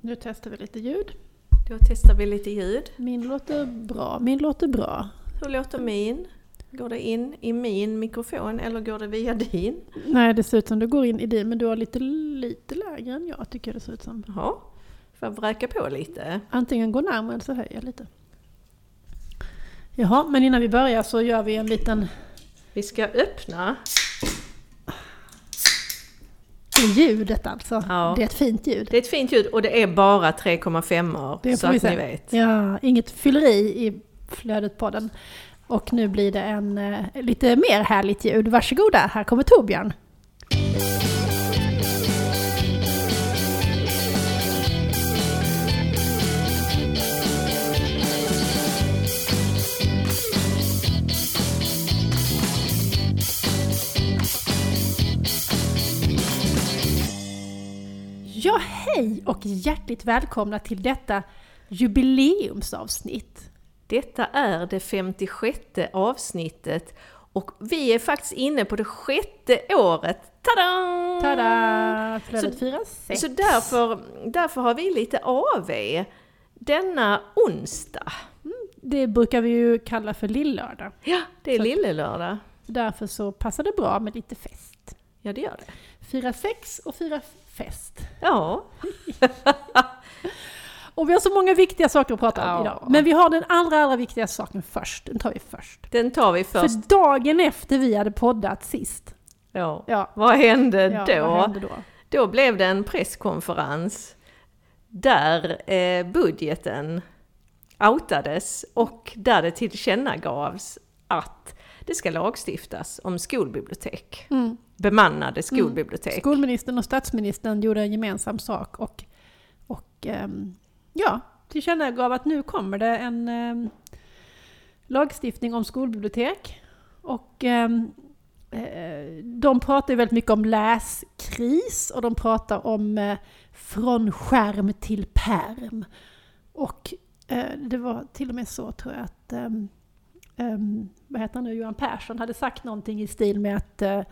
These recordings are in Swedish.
Nu testar vi lite ljud. Då testar vi lite ljud. Min låter bra, min låter bra. Hur låter min? Går det in i min mikrofon eller går det via din? Nej, det ser ut som du går in i din, men du har lite, lite lägre än jag tycker det ser ut som. Jaha, får jag vräka på lite? Antingen gå närmare eller så höjer jag lite. Jaha, men innan vi börjar så gör vi en liten... Vi ska öppna. Ljudet alltså. Ja. Det är ett fint ljud. Det är ett fint ljud och det är bara 3,5 Det så att ni vet. Ja, inget fylleri i flödet på den. Och nu blir det en eh, lite mer härligt ljud. Varsågoda, här kommer Torbjörn. Ja, hej och hjärtligt välkomna till detta jubileumsavsnitt. Detta är det 56 avsnittet och vi är faktiskt inne på det sjätte året. Tada! Tada! Flödet 4, 6. Så därför, därför har vi lite AV denna onsdag. Det brukar vi ju kalla för lillördag. Ja, det är lillelördag. Därför så passar det bra med lite fest. Ja, det gör det. Fira sex och fira fest. Ja, Och vi har så många viktiga saker att prata om Ja. idag. Men vi har den allra, allra viktigaste saken först. Den tar vi först. den tar vi först. För dagen efter vi hade poddat sist. Ja. Ja, Vad hände ja då? vad hände då? Då blev det en presskonferens där eh, budgeten outades och där det tillkännagavs att det ska lagstiftas om skolbibliotek. Mm. Bemannade skolbibliotek. Skolministern och statsministern gjorde en gemensam sak och, och ehm, ja, tillkännagav att nu kommer det en ehm, lagstiftning om skolbibliotek. Och ehm, eh, de pratar ju väldigt mycket om läskris och de pratar om eh, från skärm till perm. Och eh, det var till och med så tror jag att ehm, vad heter han nu, Johan Persson hade sagt någonting i stil med att eh,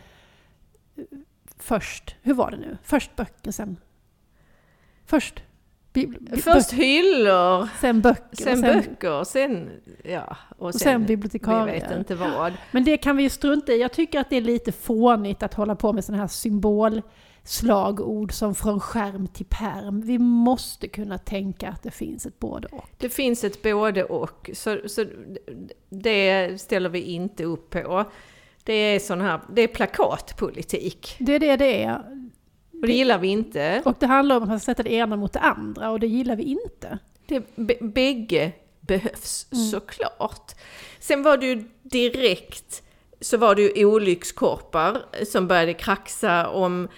först, hur var det nu? Först böcker, sen... Först, Först hyllor, sen böcker, sen, och böcker, sen... Ja, och och sen, sen vi bibliotekarier. vet inte vad. Men det kan vi ju strunta i. Jag tycker att det är lite fånigt att hålla på med sådana här symbolslagord som från skärm till perm. Vi måste kunna tänka att det finns ett både och. Det finns ett både och, så, så det ställer vi inte upp på. Det är sån här, det är plakatpolitik. Det är det det är. Och det gillar vi inte. Och det handlar om att man sätta det ena mot det andra och det gillar vi inte. Det, b- bägge behövs Mm. såklart. Sen var det ju direkt så var det ju olyckskorpar som började kraxa om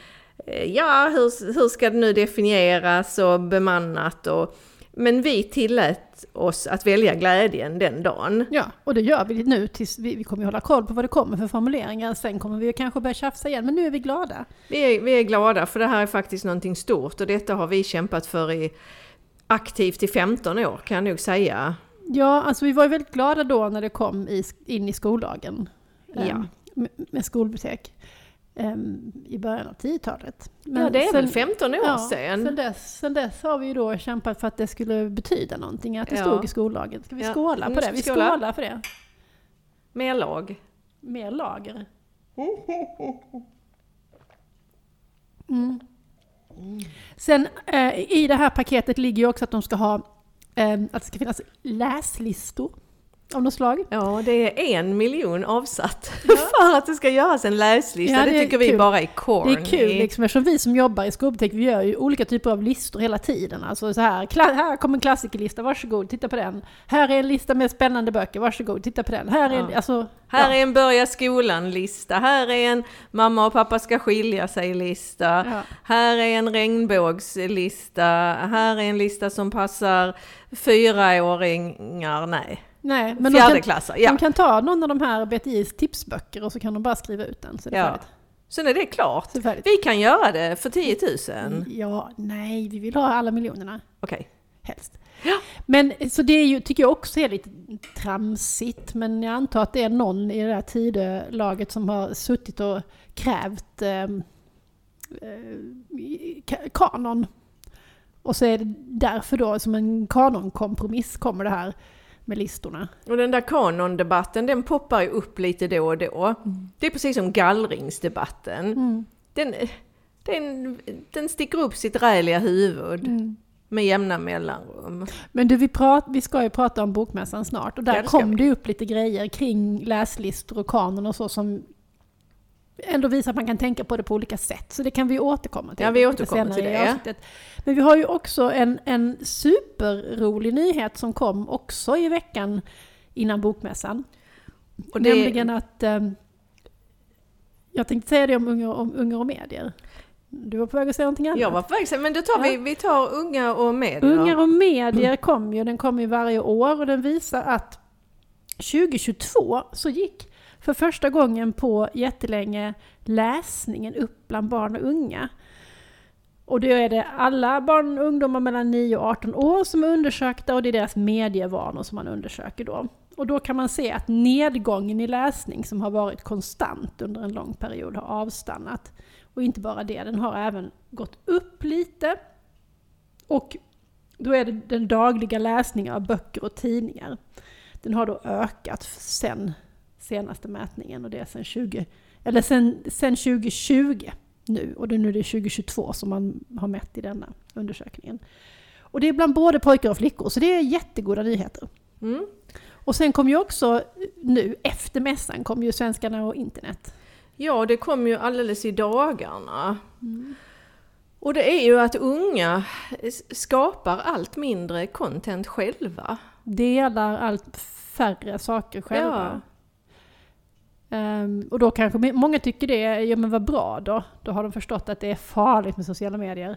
ja, hur, hur ska det nu definieras och bemannat och men vi tillät oss att välja glädjen den dagen. Ja, och det gör vi nu tills vi, vi kommer hålla koll på vad det kommer för formuleringar. Sen kommer vi kanske börja tjafsa igen, men nu är vi glada. Vi är, vi är glada för det här är faktiskt någonting stort och detta har vi kämpat för i aktivt i 15 år kan jag nog säga. Ja, alltså vi var väldigt glada då när det kom i, in i skollagen. Ja. Ehm, med, med skolbibliotek. Ehm, I början av 10-talet. Men ja, det är väl sen- 15 år Ja, sedan. sen dess, sen dess har vi ju då kämpat för att det skulle betyda någonting, att det Ja. stod i skollagen. Ska vi Ja, skåla på det? Vi skåla. skålar för det. Mer lag. Mer lager. Mm. Sen eh, i det här paketet ligger ju också att de ska ha eh, att det ska finnas läslistor av något slag. Ja, det är en miljon avsatt Ja. för att det ska göras en läslista. Ja, det, det tycker vi bara är corny. Det är kul liksom, eftersom vi som jobbar i skolbibliotek, vi gör ju olika typer av listor hela tiden. Alltså så här, här kommer en klassikerlista, varsågod, titta på den. Här är en lista med spännande böcker, varsågod, titta på den. Här är en, Ja. alltså, Här är en börja skolan-lista, här är en mamma och pappa ska skilja sig-lista, här är en regnbågslista, här är en lista som passar fyraåringar, nej, Nej, men de fjärde kan, klasser. de Ja. kan ta någon av de här BTIs tipsböcker och så kan de bara skriva ut den. Så det är Ja. färdigt. Sen är det klart. Är det färdigt. Vi kan göra det för 10 000. Ja, nej, vi vill ha alla miljonerna. Okej. helst. Ja. Men så det är ju, tycker jag också är lite tramsigt, men jag antar att det är någon i det där tidelaget som har suttit och krävt eh, eh, ka- kanon. Och så är det därför då som en kanonkompromiss kommer det här med listorna. Och den där kanondebatten den poppar ju upp lite då och då. Mm. Det är precis som gallringsdebatten. Den, den, den sticker upp sitt räliga huvud Mm. med jämna mellanrum. Men du, vi, prat, vi ska ju prata om Bokmässan snart och där Ja, det kom vi. det upp lite grejer kring läslistor och kanon och så som ändå visar att man kan tänka på det på olika sätt. Så det kan vi återkomma till. Ja, vi återkommer till det. avsnittet. Men vi har ju också en, en superrolig nyhet som kom också i veckan innan Bokmässan. Och det- Nämligen att ehm, jag tänkte säga det om unga, om unga och medier. Du var på väg att säga någonting annat? Jag var på väg att säga, men då tar vi, Ja. vi tar unga och medier. Ungar och medier kom ju, den kommer ju varje år och den visar att 2022 så gick för första gången på jättelänge läsningen upp bland barn och unga. Och då är det alla barn och ungdomar mellan 9 och 18 år som är undersökta och det är deras medievanor som man undersöker då. Och då kan man se att nedgången i läsning som har varit konstant under en lång period har avstannat. Och inte bara det, den har även gått upp lite. Och då är det den dagliga läsningen av böcker och tidningar. Den har då ökat sen senaste mätningen och det är sen, 20, eller sen, sen 2020 nu. Och det är nu det är 2022 som man har mätt i denna undersökningen. Och det är bland både pojkar och flickor, så det är jättegoda nyheter. Mm. Och sen kom ju också nu, efter mässan, kom ju Svenskarna och internet. Ja, det kom ju alldeles i dagarna. Och det är ju att unga skapar allt mindre content själva. Delar allt färre saker själva. Ja. Um, och då kanske många tycker det, ja men vad bra då. Då har de förstått att det är farligt med sociala medier.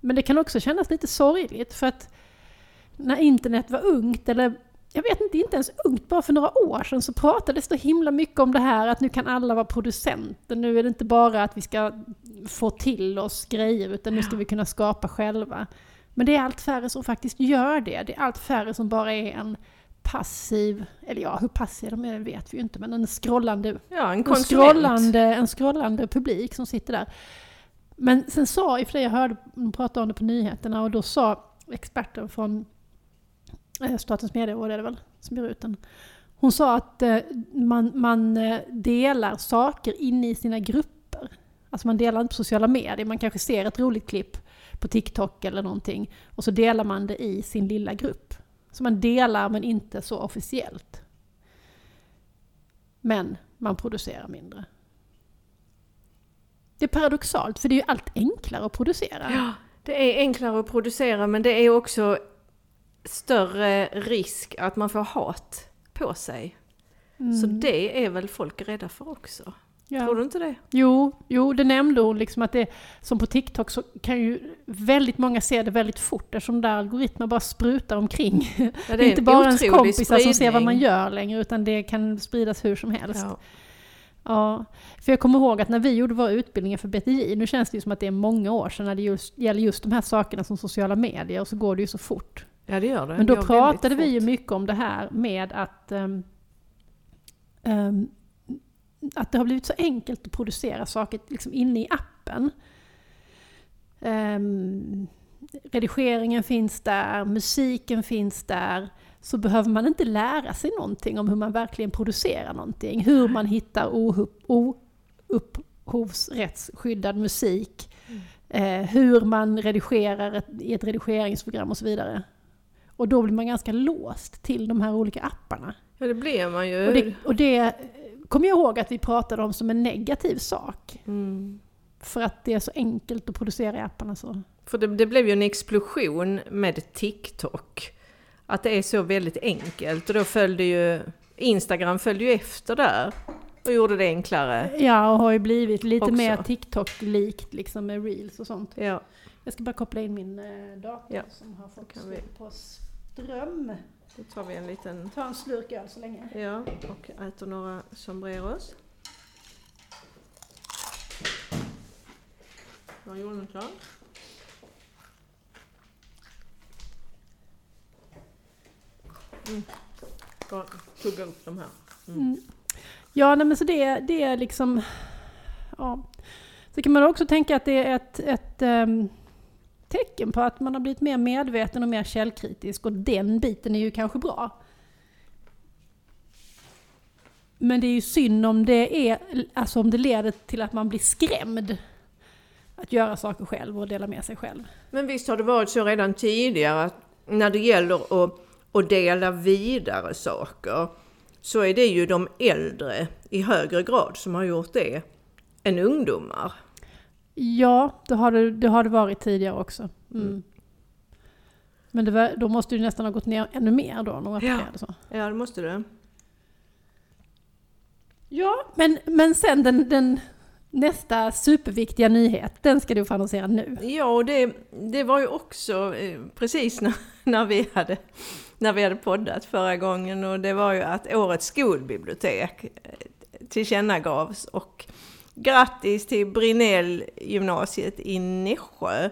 Men det kan också kännas lite sorgligt för att när internet var ungt, eller jag vet inte, inte ens ungt, bara för några år sedan så pratades det himla mycket om det här att nu kan alla vara producenter. Nu är det inte bara att vi ska få till oss grejer utan nu ska vi kunna skapa själva. Men det är allt färre som faktiskt gör det. Det är allt färre som bara är en passiv, eller ja, hur passiv de är vet vi ju inte, men en scrollande, Ja, en en scrollande, en scrollande publik som sitter där. Men sen sa i flera, jag hörde de pratade om det på nyheterna och då sa experten från eh, Statens medieråd är det väl, som ger ut den. Hon sa att eh, man, man eh, delar saker inne i sina grupper. Alltså man delar inte på sociala medier, man kanske ser ett roligt klipp på TikTok eller någonting och så delar man det i sin lilla grupp. Så man delar men inte så officiellt. Men man producerar mindre. Det är paradoxalt, för det är ju allt enklare att producera. Ja, det är enklare att producera men det är också större risk att man får hat på sig. Så det är väl folk rädda för också? Ja. Tror du inte det? Jo, jo, det nämnde hon liksom att det, som på TikTok så kan ju väldigt många se det väldigt fort eftersom där algoritmer bara sprutar omkring. Ja, det är inte bara ens kompisar som ser vad man spridning. gör längre utan det kan spridas hur som helst. Ja. Ja, för jag kommer ihåg att när vi gjorde våra utbildningar för BTI, nu känns det ju som att det är många år sedan när det just, gäller just de här sakerna som sociala medier och så går det ju så fort. ja, det gör det. Men Det då pratade vi ju mycket om det här med att, ehm, ehm, att det har blivit så enkelt att producera saker liksom inne i appen. Ehm, redigeringen finns där, musiken finns där. Så behöver man inte lära sig någonting om hur man verkligen producerar någonting. Hur man hittar oupp- oupphovsrättsskyddad musik. Eh, hur man redigerar ett, i ett redigeringsprogram och så vidare. Och då blir man ganska låst till de här olika apparna. Ja, det blir man ju. Och det, och det kommer jag ihåg att vi pratade om som en negativ sak. Mm. För att det är så enkelt att producera i apparna så. För det, det blev ju en explosion med TikTok. Att det är så väldigt enkelt. Och då följde ju Instagram följde ju efter där. Och gjorde det enklare. Ja, och har ju blivit lite Också. mer TikTok-likt liksom med reels och sånt. Ja. Jag ska bara koppla in min eh, dator Ja, som har fått kan vi. på ström. Då tar vi en liten... Ta en slurk öl så länge. Ja, och äter några sombreros. Jonas klar? Mm. Bara tugga upp de här. Mm. Ja, nej, men så det, det är liksom... Ja. Så kan man också tänka att det är ett, ett ehm, tecken på att man har blivit mer medveten och mer källkritisk och den biten är ju kanske bra. Men det är ju synd om det, är, alltså om det leder till att man blir skrämd att göra saker själv och dela med sig själv. Men visst har det varit så redan tidigare att när det gäller att, att dela vidare saker så är det ju de äldre i högre grad som har gjort det än ungdomar. Ja, det har det, det, har det varit tidigare också. Mm. Mm. Men var, då måste det nästan ha gått ner ännu mer då? Några ja. så. ja, det måste det. Ja, men, men sen den, den nästa superviktiga nyhet, den ska du få annonsera nu. Ja, och det, det var ju också eh, precis när, när, vi hade, när vi hade poddat förra gången och det var ju att årets skolbibliotek eh, tillkännagavs och grattis till Brinell gymnasiet i Nässjö.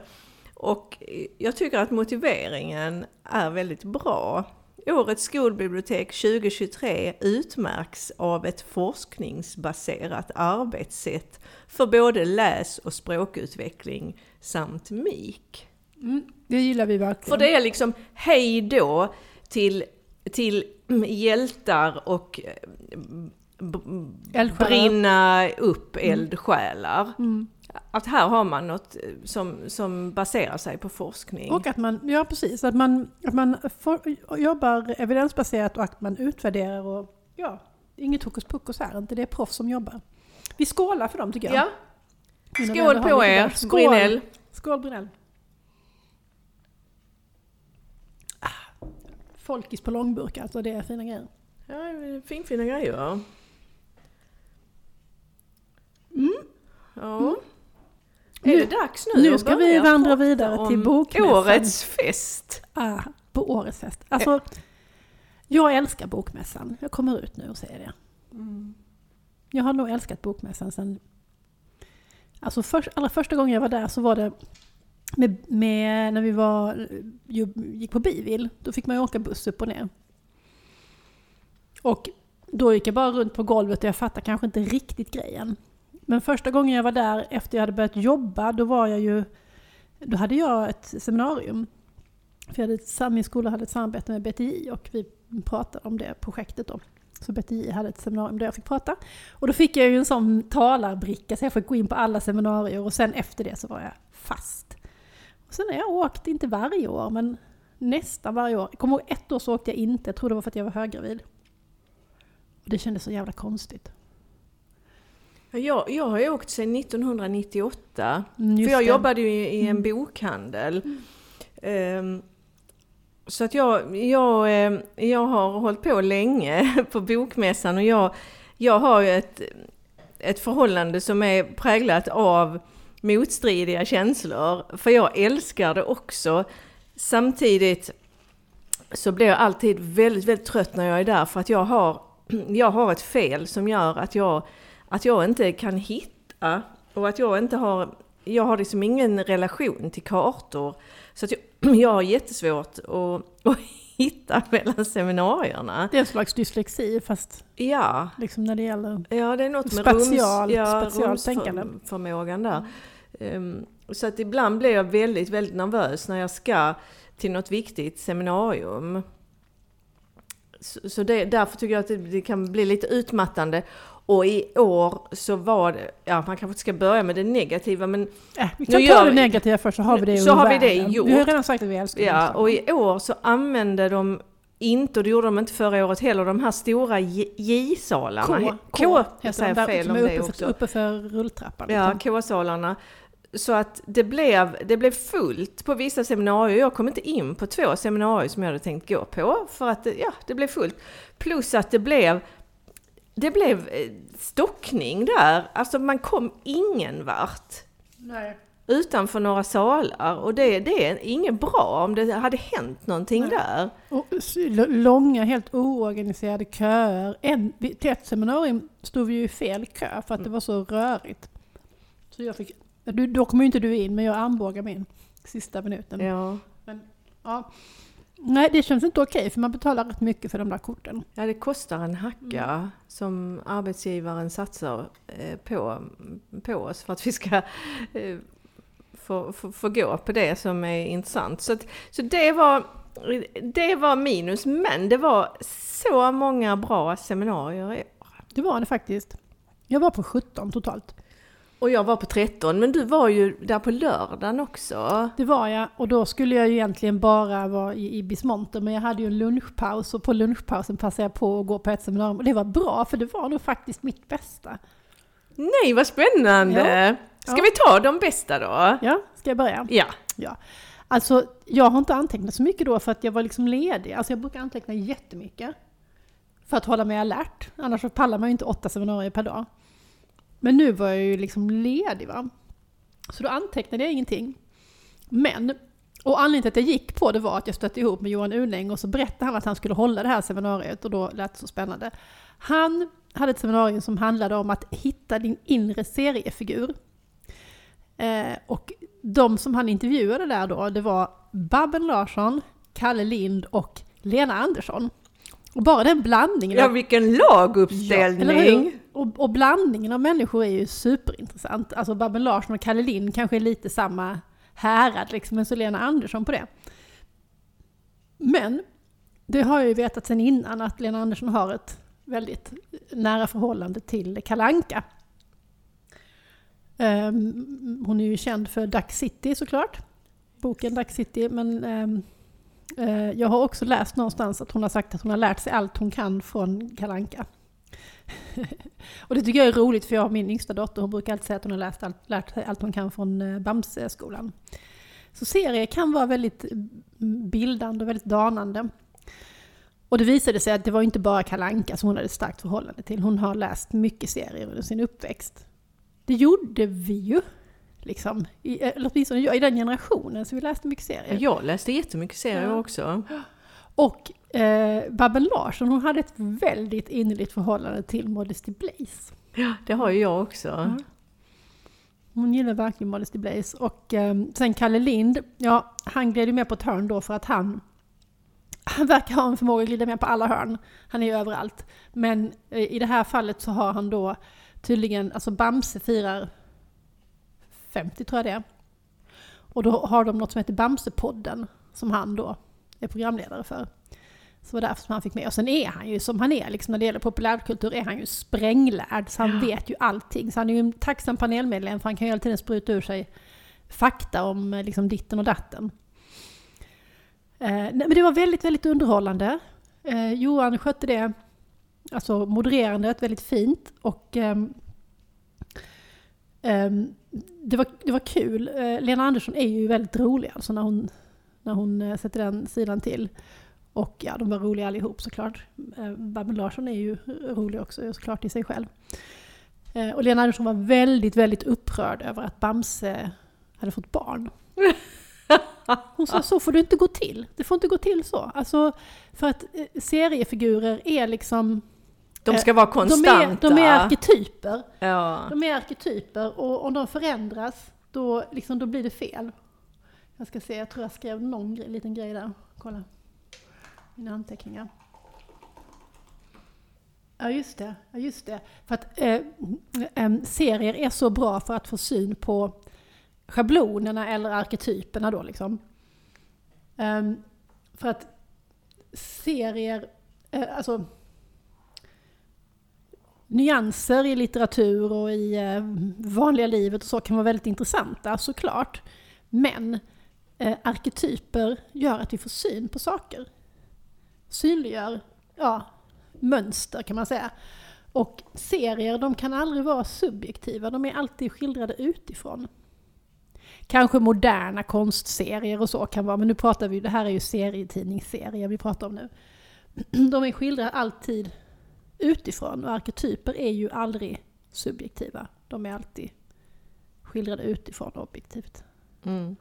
Och jag tycker att motiveringen är väldigt bra. Årets skolbibliotek 2023 utmärks av ett forskningsbaserat arbetssätt för både läs och språkutveckling samt MIK. Mm, det gillar vi verkligen. För det är liksom hej då till, till hjältar och eldsjälar. brinna upp mm. eldsjälar. Mm. Att här har man något som, som baserar sig på forskning. Och att man, ja precis, att man, att man for, jobbar evidensbaserat och att man utvärderar och ja, inget hokus pokus här, inte det är proffs som jobbar. Vi skålar för dem tycker jag. Ja. Skål på er, Skål. Brinell. Skål Brinell. Ah, folkis på långburk alltså, det är fina grejer. Ja, finfina grejer. Mm. Ja. Mm. Är det dags nu Nu ska vi vandra vidare till bokmässan. Årets fest! Ah, på årets fest. Alltså, jag älskar bokmässan. Jag kommer ut nu och säger det. Mm. Jag har nog älskat bokmässan sen... Alltså för, allra första gången jag var där så var det med, med, när vi var, gick på Bivil. Då fick man ju åka buss upp och ner. Och då gick jag bara runt på golvet och jag fattade kanske inte riktigt grejen. Men första gången jag var där efter jag hade börjat jobba, då var jag ju... Då hade jag ett seminarium. För jag hade, min skola hade ett samarbete med BTI och vi pratade om det projektet då. Så BTI hade ett seminarium där jag fick prata. Och då fick jag ju en sån talarbricka så jag fick gå in på alla seminarier och sen efter det så var jag fast. Och sen har jag åkt, inte varje år, men nästan varje år. Jag kommer ihåg ett år så åkte jag inte, jag tror det var för att jag var höggravid. Och det kändes så jävla konstigt. Jag, jag har ju åkt sedan 1998. Mm, för jag det. jobbade ju i, en mm. bokhandel. Mm. Um, så att jag, jag, ehm, jag har hållit på länge på bokmässan och jag, jag har ju ett, ett förhållande som är präglat av motstridiga känslor. För jag älskar det också. Samtidigt så blir jag alltid väldigt, väldigt trött när jag är där för att jag har, jag har ett fel som gör att jag att jag inte kan hitta och att jag inte har, jag har liksom ingen relation till kartor. Så att jag, jag har jättesvårt att, att hitta mellan seminarierna. Det är en slags dyslexi fast ja. liksom när det gäller Ja, det är något med spatial, rums, ja, rumsförmågan där. Um, så att ibland blir jag väldigt, väldigt nervös när jag ska till något viktigt seminarium. Så, så det, därför tycker jag att det, det kan bli lite utmattande. Och i år så var det, ja man kanske inte ska börja med det negativa men... Äh, vi kan ta det negativa först så har vi det Så har vi det gjort. Vi har redan sagt att vi älskar Ja, och i år så använde de inte, och det gjorde de inte förra året heller, de här stora J-salarna. K, K, jag säger fel om det också. Uppe för rulltrappan. Ja, liksom. K-salarna. Så att det blev, det blev fullt på vissa seminarier. Jag kom inte in på två seminarier som jag hade tänkt gå på för att ja, det blev fullt. Plus att det blev det blev eh, stockning där. Alltså man kom ingen vart. Nej. Utanför några salar. Och det, det är inget bra om det hade hänt någonting Nej. där. Och långa, helt oorganiserade köer. En, till ett seminarium stod vi ju i fel kö för att det var så rörigt. Så jag fick, då kom ju inte du in, men jag armbågade min sista minuten. Ja. Men, ja. Nej, det känns inte okej för man betalar rätt mycket för de där korten. Ja, det kostar en hacka mm. som arbetsgivaren satsar eh, på, på oss för att vi ska eh, får, får, får gå på det som är intressant. Så, att, så det, var, det var minus, men det var så många bra seminarier i år. Det var det faktiskt. Jag var på 17 totalt. Och jag var på 13, men du var ju där på lördagen också. Det var jag, och då skulle jag ju egentligen bara vara i, i Bismonte, men jag hade ju en lunchpaus och på lunchpausen passade jag på att gå på ett seminarium. Och det var bra, för det var nog faktiskt mitt bästa. Nej, vad spännande! Ja. Ska Ja. vi ta de bästa då? Ja, ska jag börja? Ja. Ja. Alltså, jag har inte antecknat så mycket då för att jag var liksom ledig. Alltså jag brukar anteckna jättemycket. För att hålla mig alert. Annars så pallar man ju inte åtta seminarier per dag. Men nu var jag ju liksom ledig va. Så då antecknade jag ingenting. Men, och anledningen till att jag gick på det var att jag stötte ihop med Johan Unäng och så berättade han att han skulle hålla det här seminariet och då lät det så spännande. Han hade ett seminarium som handlade om att hitta din inre seriefigur. Eh, och de som han intervjuade där då, det var Babben Larsson, Kalle Lind och Lena Andersson. Och bara den blandningen Ja, av- vilken laguppställning! hur? Och, och blandningen av människor är ju superintressant. Alltså Babben Larsson och Kalle Lind kanske är lite samma härad liksom, men så Lena Andersson på det. Men det har jag ju vetat sedan innan att Lena Andersson har ett väldigt nära förhållande till Kalanka. Um, hon är ju känd för Duck City såklart, boken Duck City, men ehm, eh, Eh, jag har också läst någonstans att hon har sagt att hon har lärt sig allt hon kan från Kalanka. och det tycker jag är roligt för jag har min yngsta dotter, hon brukar alltid säga att hon har läst allt, lärt sig allt hon kan från eh, Bamseskolan. Så serier kan vara väldigt mm, bildande och väldigt danande. Och det visade sig att det var inte bara Kalanka som hon hade ett starkt förhållande till. Hon har läst mycket serier under sin uppväxt. Det gjorde vi ju. Liksom, i, eller åtminstone jag, i den generationen, så vi läste mycket serier. Jag läste jättemycket serier Ja. också. Och eh, Babben Larsson, hon hade ett väldigt innerligt förhållande till Modesty Blaze. Ja, det har ju jag också. Ja. Hon gillar verkligen Modesty Blaze. Och eh, sen Kalle Lind, ja, han gled ju med på ett hörn då för att han, han verkar ha en förmåga att glida med på alla hörn. Han är ju överallt. Men eh, i det här fallet så har han då tydligen, alltså Bamse firar 50 tror jag det är. Och då har de något som heter Bamsepodden som han då är programledare för. Så det var därför som han fick med. Och sen är han ju som han är, liksom när det gäller populärkultur är han ju spränglärd, så han vet ju allting. Så han är ju en tacksam panelmedlem för han kan ju hela tiden spruta ur sig fakta om eh, liksom ditten och datten. Eh, nej, men det var väldigt, väldigt underhållande. Eh, Johan skötte det, alltså modererandet, väldigt fint. Och ehm, det, var, det var kul. Eh, Lena Andersson är ju väldigt rolig alltså när hon, när hon eh, sätter den sidan till. Och ja, de var roliga allihop såklart. Eh, Babben Larsson är ju rolig också såklart i sig själv. Och Lena Andersson var väldigt, väldigt upprörd över att Bamse hade fått barn. Hon sa så får det inte gå till. Det får inte gå till så. Alltså, för att seriefigurer är liksom... De ska vara De är, konstanta. de är arketyper. ja. De är arketyper och om de förändras då, liksom, då blir det fel. Jag ska se, jag tror jag skrev någon grej, liten grej där. Kolla. Mina anteckningar. Ja just det, ja, just det. För att eh, em, serier är så bra för att få syn på schablonerna eller arketyperna då liksom. Em, för att serier, eh, alltså nyanser i litteratur och i eh, vanliga livet och så kan vara väldigt intressanta såklart. Men eh, arketyper gör att vi får syn på saker. Synliggör ja, mönster kan man säga. Och serier de kan aldrig vara subjektiva, de är alltid skildrade utifrån. Kanske moderna konstserier och så kan vara, men nu pratar vi, det här är ju serietidningsserier vi pratar om nu. De är skildrade alltid utifrån och arketyper är ju aldrig subjektiva. De är alltid skildrade utifrån objektivt. Mm.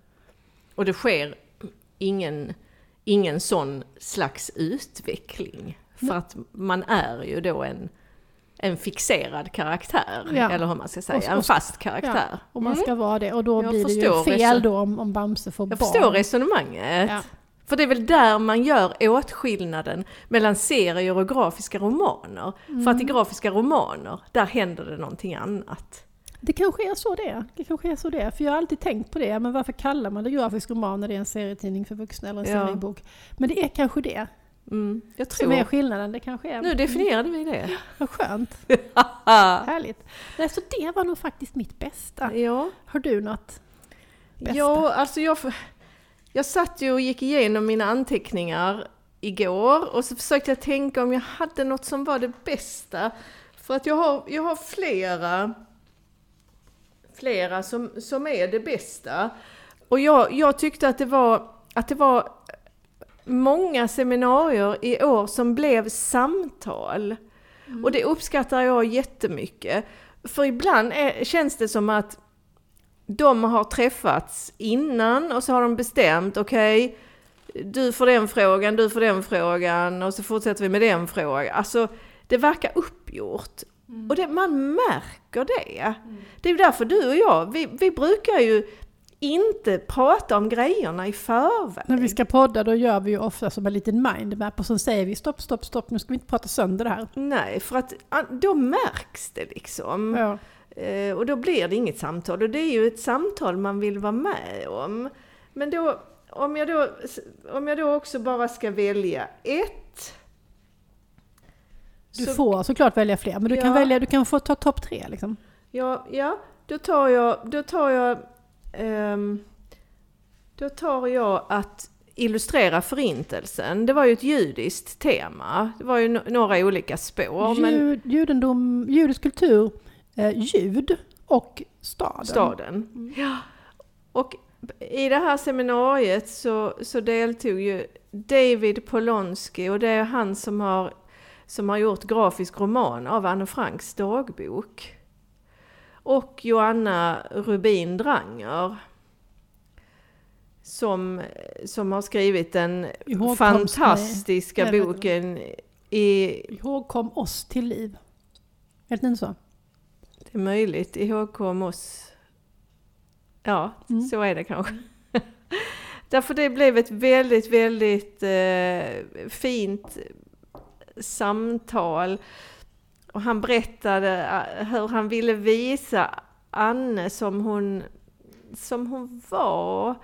Och det sker ingen, ingen sån slags utveckling. För Nej. att man är ju då en, en fixerad karaktär. Ja. Eller hur man ska säga, Och- en fast karaktär. Och man Mm. ska vara det och då Jag blir det ju fel då om, om Bamse får Jag barn. förstår resonemanget. Ja. För det är väl där man gör åtskillnaden mellan serier och grafiska romaner. För att i Mm. grafiska romaner, där händer det någonting annat. Det kanske är så det är. Det kanske är så det är. För jag har alltid tänkt på det. Men varför kallar man det grafisk roman när det är en serietidning för vuxna eller en Ja. seriebok? Men det är kanske det Mm, jag som är tror... skillnaden. Det kanske är... Nu definierade vi det. Vad skönt. Härligt. Nej, så det var nog faktiskt mitt bästa. ja. Har du något bästa? Ja, alltså jag, jag satt ju och gick igenom mina anteckningar igår och så försökte jag tänka om jag hade något som var det bästa. För att jag har, jag har flera, flera som, som är det bästa. Och jag, jag tyckte att det, var, att det var många seminarier i år som blev samtal. Och det uppskattar jag jättemycket. För ibland är, känns det som att de har träffats innan och så har de bestämt, okej, du får den frågan, du får den frågan och så fortsätter vi med den frågan. Alltså, det verkar uppgjort. Och det, man märker det. Det är ju därför du och jag, vi, vi brukar ju inte prata om grejerna i förväg. När vi ska podda då gör vi ju ofta som en liten mindmap och så säger vi stopp, stopp, stopp, nu ska vi inte prata sönder det här. Nej, för att då märks det liksom. Ja. Eh, och då blir det inget samtal. Och det är ju ett samtal man vill vara med om. Men då, om jag då, om jag då också bara ska välja ett. Du så- får såklart välja fler, men du kan Ja. välja, du kan få ta topp tre liksom. Ja, ja då tar jag, då tar jag, ehm, då tar jag att illustrera förintelsen. Det var ju ett judiskt tema. Det var ju några olika spår. Men Ljud, judendom, judisk kultur, eh, ljud och staden. staden. Ja. Och i det här seminariet så, så deltog ju David Polonsky och det är han som har, som har gjort grafisk roman av Anne Franks dagbok. Och Joanna Rubin Dranger. Som, som har skrivit den Ihågkomst fantastiska boken i Ihågkom oss till liv. Det inte så? Det är möjligt. Ihågkom oss. Ja, Mm. så är det kanske. Därför det blev ett väldigt, väldigt eh, fint samtal. Och han berättade eh, hur han ville visa Anne som hon, som hon var.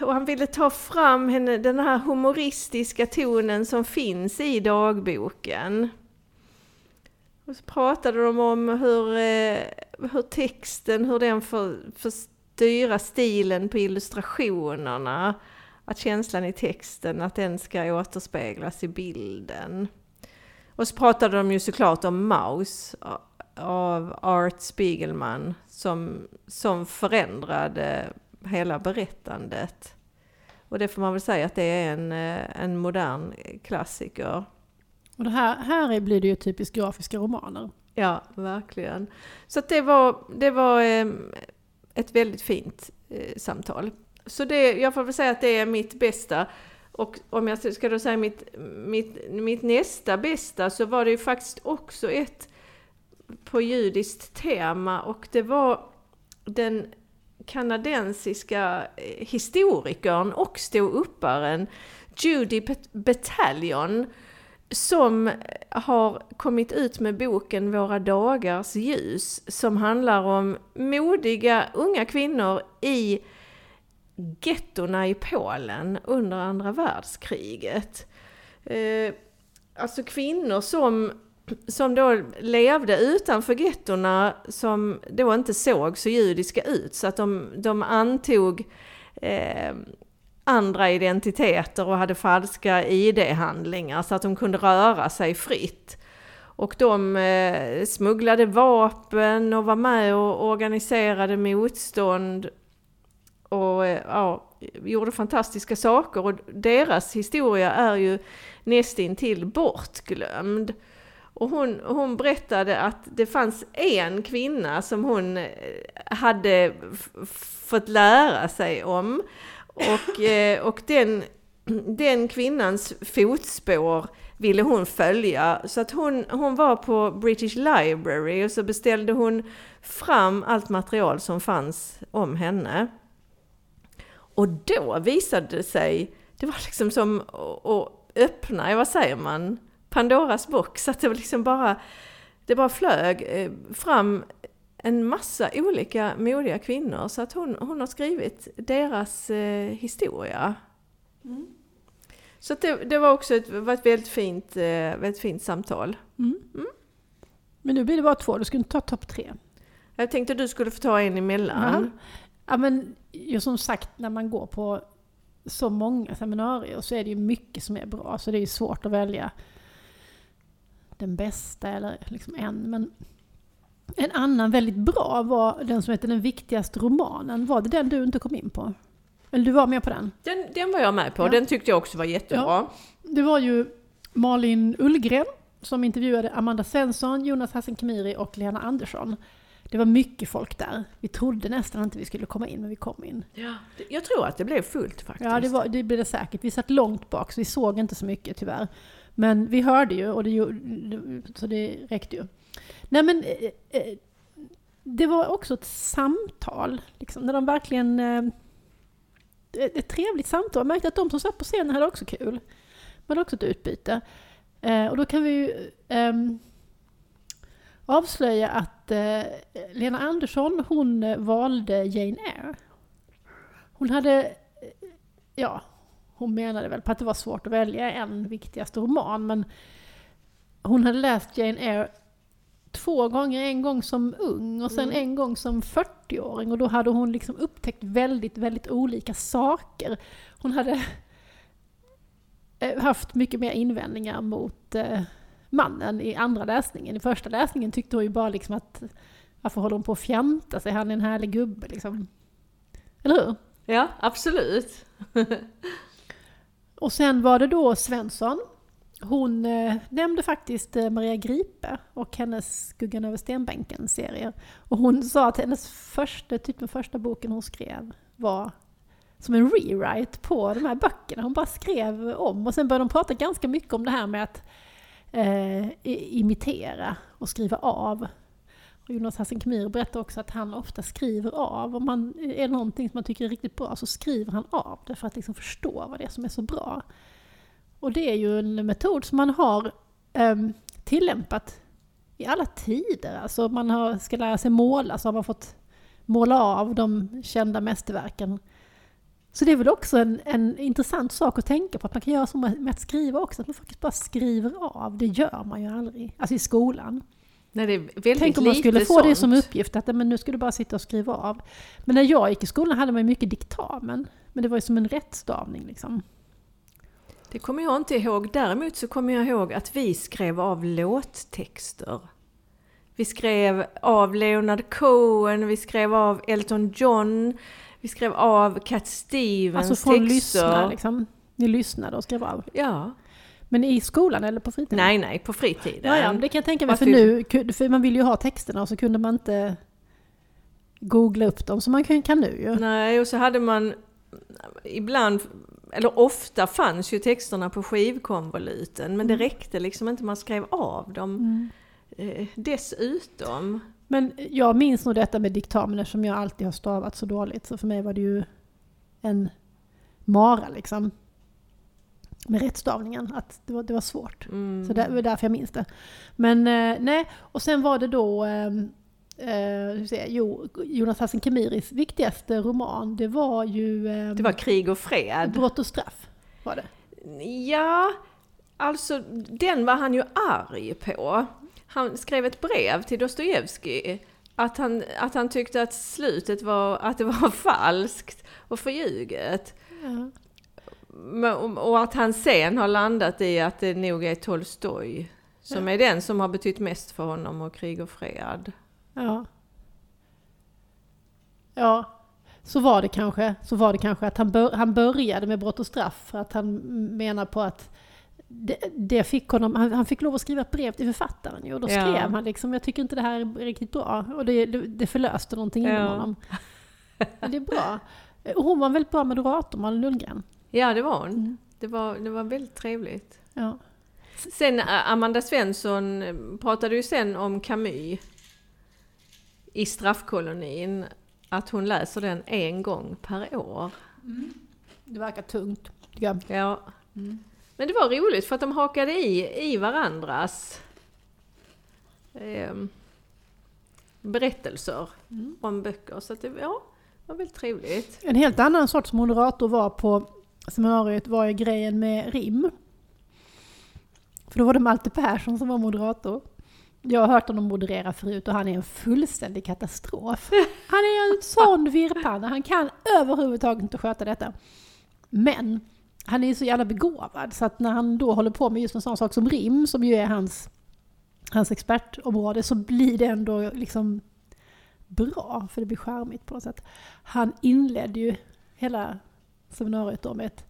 Och han ville ta fram henne, den här humoristiska tonen som finns i dagboken. Och så pratade de om hur, eh, hur texten, hur den får, får styra stilen på illustrationerna. Att känslan i texten, att den ska återspeglas i bilden. Och så pratade de ju såklart om Maus av Art Spiegelman som, som förändrade hela berättandet. Och det får man väl säga att det är en, eh, en modern klassiker. Och det här, här blir det ju typiskt grafiska romaner. Ja, verkligen. Så att det var, det var ehm, ett väldigt fint eh, samtal. Så det, jag får väl säga att det är mitt bästa. Och om jag ska då säga mitt, mitt, mitt nästa bästa så var det ju faktiskt också ett på judiskt tema och det var den kanadensiska eh, historikern och ståupparen Judy Bet- Battalion som har kommit ut med boken Våra dagars ljus som handlar om modiga unga kvinnor i gettorna i Polen under andra världskriget. Eh, alltså kvinnor som, som då levde utanför gettorna som då inte såg så judiska ut så att de, de antog eh, andra identiteter och hade falska ID-handlingar så att de kunde röra sig fritt. Och de eh, smugglade vapen och var med och organiserade motstånd och eh, ja, gjorde fantastiska saker. Och deras historia är ju nästintill bortglömd. Och hon, hon berättade att det fanns en kvinna som hon eh, hade fått lära sig om. Och, eh, och den, den kvinnans fotspår ville hon följa. Så att hon, hon var på British Library och så beställde hon fram allt material som fanns om henne. Och då visade det sig, det var liksom som att öppna, vad säger man, Pandoras box. Att det var liksom bara, det bara flög eh, fram en massa olika modiga kvinnor så att hon, hon har skrivit deras eh, historia. Mm. Så det, det var också ett, var ett väldigt, fint, eh, väldigt fint samtal. Mm. Men nu blir det bara två, du skulle inte ta topp tre. Jag tänkte du skulle få ta en emellan. Ja men som sagt när man går på så många seminarier så är det ju mycket som är bra. Så det är svårt att välja den bästa eller liksom en. Men en annan väldigt bra var den som heter Den viktigaste romanen. Var det den du inte kom in på? Eller du var med på den? Den, den var jag med på, Ja. den tyckte jag också var jättebra. Ja. Det var ju Malin Ullgren som intervjuade Amanda Svensson, Jonas Hassan Khemiri och Lena Andersson. Det var mycket folk där. Vi trodde nästan inte vi skulle komma in, men vi kom in. Ja, jag tror att det blev fullt faktiskt. Ja, det, var, det blev det säkert. Vi satt långt bak, så vi såg inte så mycket tyvärr. Men vi hörde ju, och det, så det räckte ju. Nej men, eh, eh, det var också ett samtal, liksom, när de verkligen... Eh, ett ett trevligt samtal. Jag märkte att de som satt på scenen hade också kul. Men också ett utbyte. Och då kan vi ju ehm, avslöja att Lena Andersson, hon valde Jane Eyre. Hon hade, ja, hon menade väl på att det var svårt att välja en viktigaste roman, men hon hade läst Jane Eyre två gånger, en gång som ung och sen Mm. en gång som 40-åring och då hade hon liksom upptäckt väldigt, väldigt olika saker. Hon hade eh, haft mycket mer invändningar mot eh, mannen i andra läsningen. I första läsningen tyckte hon ju bara liksom att varför håller hon på att fjanta sig, han är en härlig gubbe liksom. Eller hur? Ja, absolut. Och sen var det då Svensson. Hon eh, nämnde faktiskt eh, Maria Gripe och hennes Skuggan över stenbänken-serier. Och hon sa att hennes första, typ den första boken hon skrev var som en rewrite på de här böckerna. Hon bara skrev om och sen började de prata ganska mycket om det här med att eh, imitera och skriva av. Och Jonas Hassan Khemiri berättar också att han ofta skriver av. Om man är det någonting som man tycker är riktigt bra så skriver han av det för att liksom förstå vad det är som är så bra. Och det är ju en metod som man har ehm, tillämpat i alla tider. Alltså man har, ska lära sig måla så har man fått måla av de kända mästerverken. Så det är väl också en, en intressant sak att tänka på, att man kan göra så med, att skriva också, att man faktiskt bara skriver av. Det gör man ju aldrig, alltså i skolan. Nej, det är väldigt Tänk om man skulle få sånt. det som uppgift, att men nu ska du bara sitta och skriva av. Men när jag gick i skolan hade man ju mycket diktamen, men det var ju som en rättstavning liksom. Det kommer jag inte ihåg. Däremot så kommer jag ihåg att vi skrev av låttexter. Vi skrev av Leonard Cohen, vi skrev av Elton John, vi skrev av Cat Stevens Alltså från texter. lyssna liksom. Ni lyssnade och skrev av. Ja. Men i skolan eller på fritiden? Nej, nej, på fritiden. Ja, ja, det kan jag tänka mig. För nu, för man vill ju ha texterna och så kunde man inte googla upp dem som man kan, kan nu ju. Nej, och så hade man ibland, eller ofta fanns ju texterna på skivkonvoluten, men det räckte liksom inte, man skrev av dem Mm. eh, dessutom. Men jag minns nog detta med diktamen eftersom jag alltid har stavat så dåligt. Så för mig var det ju en mara liksom. Med rättstavningen, att det var, det var svårt. Mm. Så det var därför jag minns det. Men eh, nej, och sen var det då ehm, eh, jag, jo, Jonas Hassan Khemiris viktigaste roman, det var ju ehm, Det var krig och fred. Brott och straff. Var det. Ja, alltså den var han ju arg på. Han skrev ett brev till Dostojevskij att han, att han tyckte att slutet var, att det var falskt och förljuget. Ja. Och att han sen har landat i att det nog är Tolstoj som är den som har betytt mest för honom och krig och fred. Ja. Ja, så var det kanske. Så var det kanske att han, bör, han började med brott och straff för att han menar på att det, det fick honom, han, han fick lov att skriva ett brev till författaren ju, och då Ja. skrev han liksom, jag tycker inte det här är riktigt bra. Och det, det, det förlöste någonting inom Ja. honom. Men det är bra. Och hon var en väldigt bra moderator, Malin Lundgren. Ja, det var hon. Mm. Det, var, det var väldigt trevligt. Ja. Sen eh, Amanda Svensson eh, pratade ju sen om Camus i straffkolonin. Att hon läser den en gång per år. Det verkar tungt, jag. Ja. Mm. Men det var roligt för att de hakade i, i varandras. ehm, berättelser om böcker. Så det ja, var väldigt trevligt. En helt annan sorts moderator var på seminariet var ju grejen med rim. För då var det Malte Persson som var moderator. Jag har hört honom moderera förut och han är en fullständig katastrof. Han är en sån virrpanna, han kan överhuvudtaget inte sköta detta. Men han är så jävla begåvad så att när han då håller på med just en sån sak som rim, som ju är hans, hans expertområde, så blir det ändå liksom bra, för det blir charmigt på något sätt. Han inledde ju hela seminariet då med ett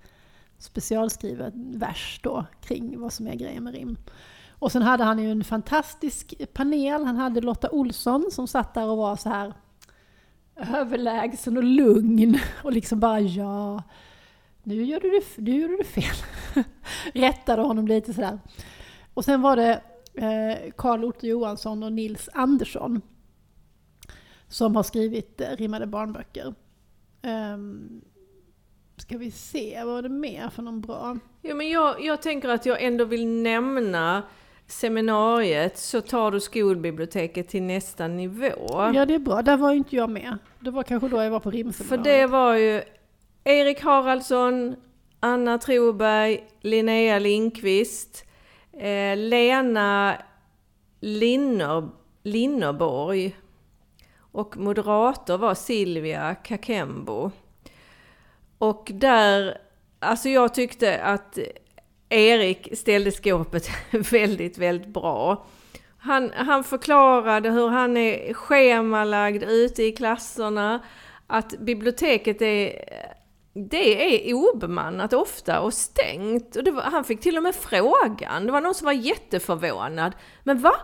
specialskrivet vers då kring vad som är grejen med rim. Och sen hade han ju en fantastisk panel. Han hade Lotta Olsson som satt där och var så här överlägsen och lugn och liksom bara ja, nu gör du det, nu gjorde du fel. Rättade honom lite sådär. Och sen var det eh, Karl Otto Johansson och Nils Andersson som har skrivit eh, rimmade barnböcker. Um, ska vi se, vad var det mer för någon bra? Ja men jag, jag tänker att jag ändå vill nämna seminariet så tar du skolbiblioteket till nästa nivå. Ja, det är bra. Där var inte jag med. Det var kanske då jag var på rimseminariet. För det var ju Erik Haraldsson, Anna Troberg, Linnea Lindqvist, eh, Lena Linner, Linnerborg och moderator var Silvia Kakembo. Och där, alltså jag tyckte att Erik ställde skåpet väldigt, väldigt bra. Han, han förklarade hur han är schemalagd ute i klasserna, att biblioteket är det är obemannat ofta och stängt. Och var, han fick till och med frågan, det var någon som var jätteförvånad. Men va?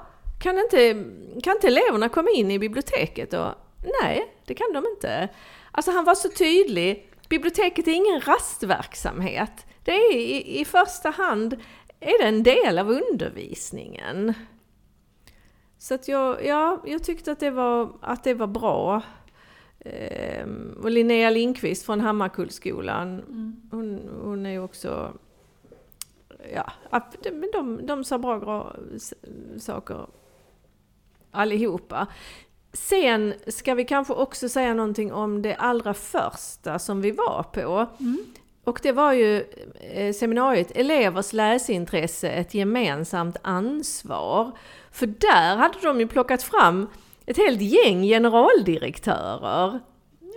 Kan inte, kan inte eleverna komma in i biblioteket? Och, nej, det kan de inte. Alltså han var så tydlig, biblioteket är ingen rastverksamhet. Det är i, i första hand är det en del av undervisningen. Så att jag, ja, jag tyckte att det var, att det var bra. Ehm, och Linnea Lindqvist från Hammarkullsskolan, mm. hon, hon är ju också... Ja, men de, de sa bra saker allihopa. Sen ska vi kanske också säga någonting om det allra första som vi var på. Mm. Och det var ju eh, seminariet Elevers läsintresse, ett gemensamt ansvar. För där hade de ju plockat fram ett helt gäng generaldirektörer.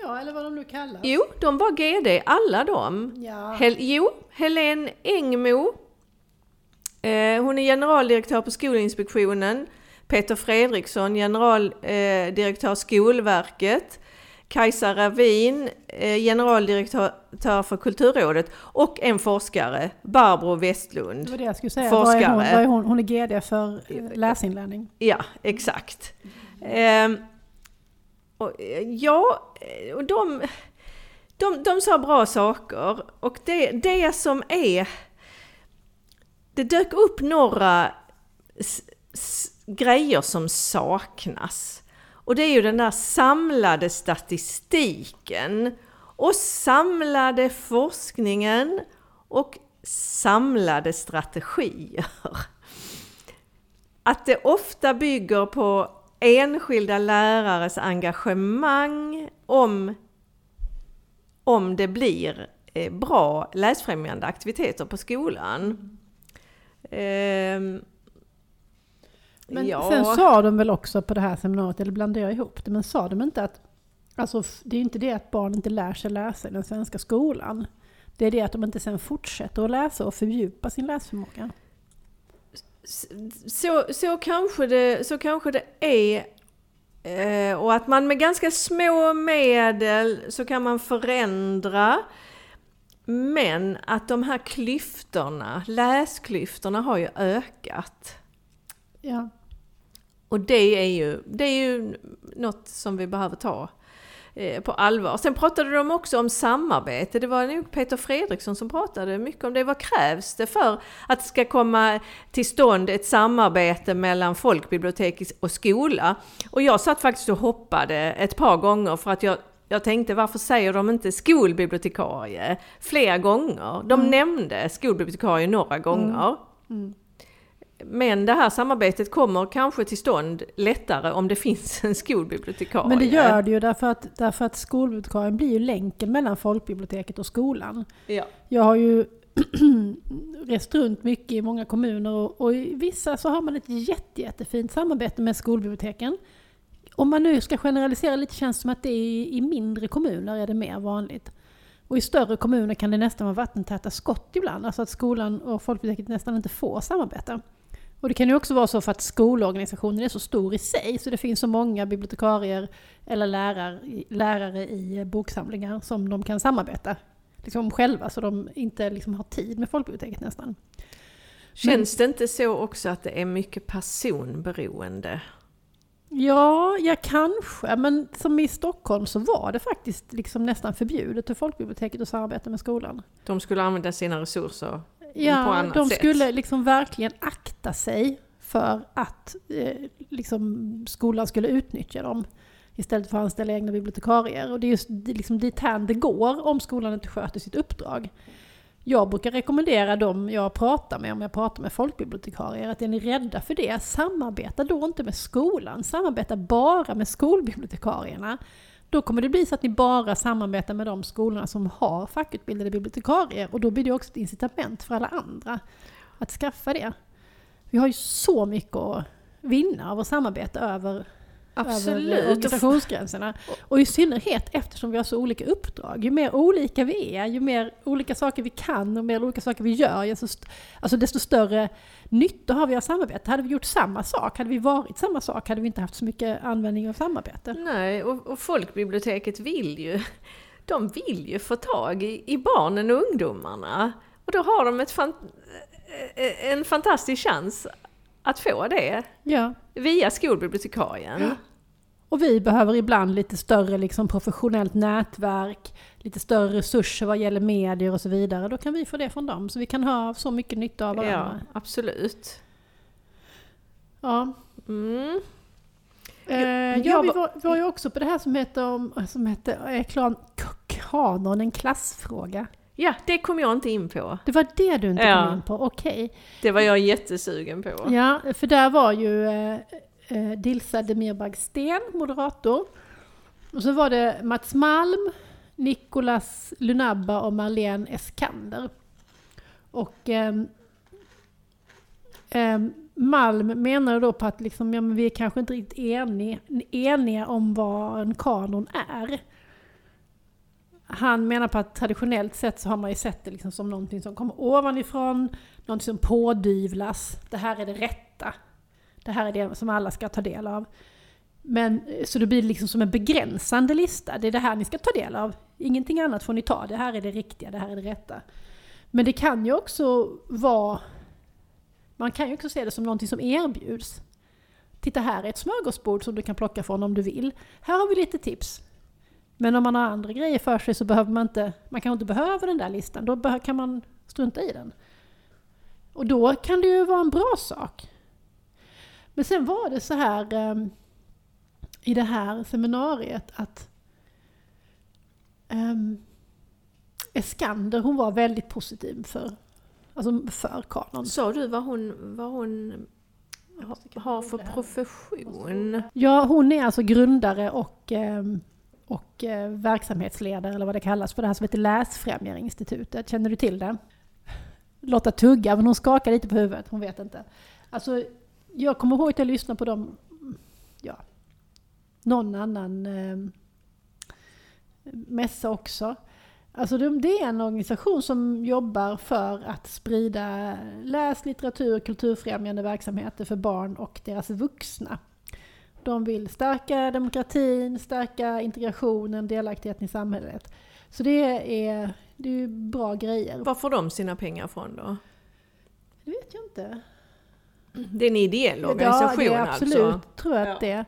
Ja, eller vad de nu kallas. Jo, de var GD, alla de. Ja. Hel jo, Helene Engmo. Eh, hon är generaldirektör på Skolinspektionen. Peter Fredriksson, generaldirektör eh, Skolverket. Kajsa Ravin, eh, generaldirektör för Kulturrådet och en forskare, Barbro Westlund. Det var det jag skulle säga. Forskare. Vad är hon? Vad är hon? hon är GD för eh, läsinlärning. Ja, exakt. Mm. och, ja, och de, de, de sa bra saker och det, det som är... Det dök upp några s, s, grejer som saknas. Och det är ju den där samlade statistiken och samlade forskningen och samlade strategier. Att det ofta bygger på enskilda lärares engagemang om, om det blir eh, bra läsfrämjande aktiviteter på skolan. Mm. Men ja. sen sa de väl också på det här seminariet, eller blandade jag ihop det, men sa de inte att alltså, det är inte det att barn inte lär sig läsa i den svenska skolan. Det är det att de inte sen fortsätter att läsa och fördjupa sin läsförmåga. Så, så, kanske, det, så kanske det är. Eh, och att man med ganska små medel så kan man förändra. Men att de här klyftorna, läsklyftorna har ju ökat. Ja. Och det är ju, det är ju något som vi behöver ta eh, på allvar. Sen pratade de också om samarbete. Det var nog Peter Fredriksson som pratade mycket om det. Vad krävs det för att det ska komma till stånd ett samarbete mellan folkbibliotek och skola? Och jag satt faktiskt och hoppade ett par gånger för att jag jag tänkte varför säger de inte skolbibliotekarie fler gånger? De mm. nämnde skolbibliotekarie några gånger. Mm. Mm. Men det här samarbetet kommer kanske till stånd lättare om det finns en skolbibliotekarie. Men det gör det ju därför att, därför att skolbibliotekarien blir ju länken mellan folkbiblioteket och skolan. Ja. Jag har ju rest runt mycket i många kommuner och, och i vissa så har man ett jätte, jättefint samarbete med skolbiblioteken. Om man nu ska generalisera lite känns det som att det är i mindre kommuner är det mer vanligt. Och i större kommuner kan det nästan vara vattentäta skott ibland, alltså att skolan och folkbiblioteket nästan inte får samarbeta. Och det kan ju också vara så för att skolorganisationen är så stor i sig, så det finns så många bibliotekarier eller lärare, lärare i boksamlingar som de kan samarbeta liksom själva, så de inte liksom har tid med folkbiblioteket nästan. Känns det inte så också att det är mycket personberoende? Ja, ja kanske. Men som i Stockholm så var det faktiskt liksom nästan förbjudet för folkbiblioteket att samarbeta med skolan. De skulle använda sina resurser Ja, på annat de sätt. skulle liksom verkligen akta sig för att eh, liksom skolan skulle utnyttja dem istället för att anställa egna bibliotekarier. Och det är just det- liksom dithän det går om skolan inte sköter sitt uppdrag. Jag brukar rekommendera dem jag pratar med, om jag pratar med folkbibliotekarier, att är ni rädda för det, samarbeta då inte med skolan, samarbeta bara med skolbibliotekarierna. Då kommer det bli så att ni bara samarbetar med de skolorna som har fackutbildade bibliotekarier och då blir det också ett incitament för alla andra att skaffa det. Vi har ju så mycket att vinna av att samarbeta över, över Absolut. organisationsgränserna. Och i synnerhet eftersom vi har så olika uppdrag. Ju mer olika vi är, ju mer olika saker vi kan och mer olika saker vi gör, alltså desto större nytta har vi av samarbete. Hade vi gjort samma sak, hade vi varit samma sak, hade vi inte haft så mycket användning av samarbete. Nej, och, och folkbiblioteket vill ju, de vill ju få tag i, i barnen och ungdomarna. Och då har de ett fan, en fantastisk chans att få det Ja. via skolbibliotekarien. Ja. Och vi behöver ibland lite större liksom, professionellt nätverk, lite större resurser vad gäller medier och så vidare. Då kan vi få det från dem, så vi kan ha så mycket nytta av Ja, varandra. absolut. Ja. Mm. Eh, ja, vi var- var, ju också på det här som heter, om- som heter eh, klan, kanon, en klassfråga. Ja, det kom jag inte in på. Det var det du inte Ja. kom in på, okej. Det var jag jättesugen på. Ja, för där var ju eh, eh, Dilsa Demirbag Sten, moderator. Och så var det Mats Malm, Nicolas Lunabba och Marlene Eskander. Och ehm, ehm, Malm menade då på att liksom, ja, men vi är kanske inte riktigt eniga, eniga om vad en kanon är. Han menar på att traditionellt sett så har man ju sett det liksom som någonting som kommer ovanifrån, någonting som pådyvlas. Det här är det rätta. Det här är det som alla ska ta del av. Men, eh, så det blir liksom som en begränsande lista. Det är det här ni ska ta del av. Ingenting annat får ni ta. Det här är det riktiga, det här är det rätta. Men det kan ju också vara... Man kan ju också se det som någonting som erbjuds. Titta här är ett smörgåsbord som du kan plocka från om du vill. Här har vi lite tips. Men om man har andra grejer för sig så behöver man inte, man kanske inte behöver den där listan. Då kan man strunta i den. Och då kan det ju vara en bra sak. Men sen var det så här ehm, i det här seminariet att um, Eskander hon var väldigt positiv för, alltså för kanon. Sa du vad hon, vad hon ha- har för profession? Ja, hon är alltså grundare och, ehm, och eh, verksamhetsledare, eller vad det kallas, för det här som heter Läsfrämjarinstitutet. Känner du till det? Lotta tugga, men hon skakar lite på huvudet, hon vet inte. Alltså, jag kommer ihåg att jag lyssnade på dem, ja, någon annan eh, mässa också. Alltså det är en organisation som jobbar för att sprida läs, litteratur och kulturfrämjande verksamheter för barn och deras vuxna. De vill stärka demokratin, stärka integrationen, delaktigheten i samhället. Så det är, det är ju bra grejer. Var får de sina pengar från då? Det vet jag inte. Det är en ideell organisation ja, det är absolut, alltså? tror jag Ja. att det är.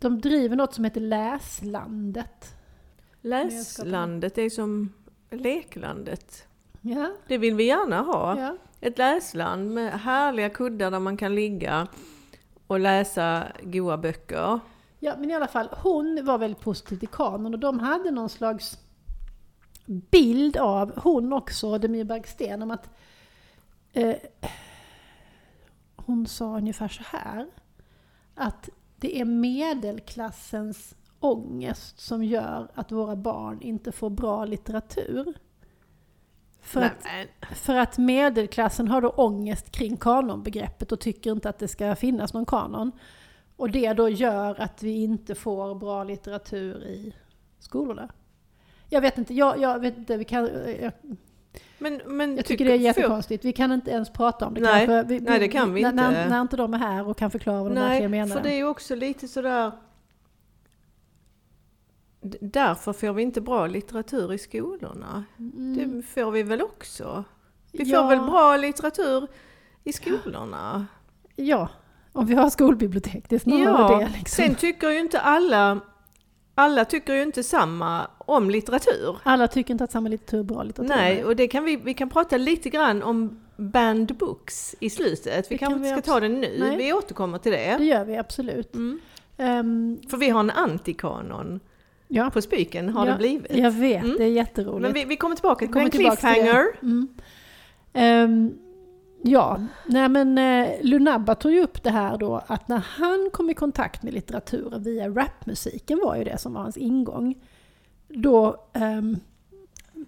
De driver något som heter Läslandet. Läslandet är som leklandet. Ja, Det vill vi gärna ha. ja. Ett läsland med härliga kuddar där man kan ligga och läsa goa böcker. Ja, men i alla fall, hon var väldigt positiv till kanon och de hade någon slags bild av, hon också, Demir Bergsten, om att eh, hon sa ungefär så här. Att det är medelklassens ångest som gör att våra barn inte får bra litteratur. För Nej, att, för att medelklassen har då ångest kring kanonbegreppet och tycker inte att det ska finnas någon kanon. Och det då gör att vi inte får bra litteratur i skolorna. Jag vet inte, jag, jag vet inte, vi kan, jag, men, men jag tycker det är jättekonstigt. Vi kan inte ens prata om det Nej, kanske. Vi, nej, det kan vi när, inte. När, när inte de är här och kan förklara vad de verkligen Nej, menar. för det är ju också lite sådär... Därför får vi inte bra litteratur i skolorna. Det får vi väl också? Vi får Mm. Ja. väl bra litteratur i skolorna? Ja, om vi har skolbibliotek. Det är snarare Ja, det. Liksom. sen tycker ju inte alla... Alla tycker ju inte samma om litteratur. Alla tycker inte att samma litteratur är bra litteratur. Nej, och det kan vi, vi kan prata lite grann om banned books i slutet. Vi kan kanske inte ska ta det nu, Nej. vi återkommer till Det det. gör vi absolut. Mm. Ehm, För vi har en antikanon ja, på spiken, har Ja, det blivit. jag vet. Mm. Det är jätteroligt. Men vi, vi kommer tillbaka till en cliffhanger. Mm. Ehm, ja, nej men eh, Lunabba tog ju upp det här då att när han kom i kontakt med litteraturen via rapmusiken var ju det som var hans ingång. Då ehm,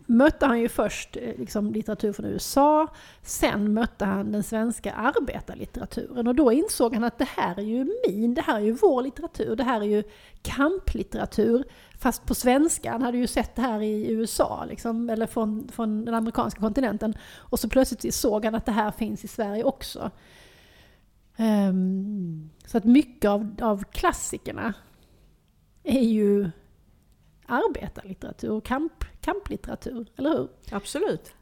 mötte han ju först eh, liksom, litteratur från USA, sen mötte han den svenska arbetarlitteraturen och då insåg han att det här är ju min, det här är ju vår litteratur, det här är ju kamplitteratur fast på svenska. Han hade ju sett det här i USA, liksom, eller från, från den amerikanska kontinenten. Och så plötsligt såg han att det här finns i Sverige också. Ehm, så att mycket av, av klassikerna är ju arbetarlitteratur och kamp, kamplitteratur, eller hur? Absolut.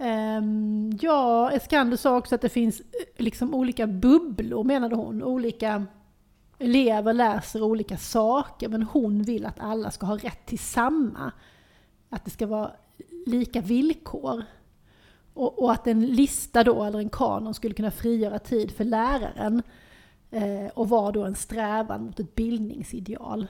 Um, ja, Eskander sa också att det finns eh, liksom olika bubblor, menade hon. Olika elever läser olika saker, men hon vill att alla ska ha rätt till samma. Att det ska vara lika villkor. Och, och att en lista då, eller en kanon, skulle kunna frigöra tid för läraren. Eh, och vara då en strävan mot ett bildningsideal.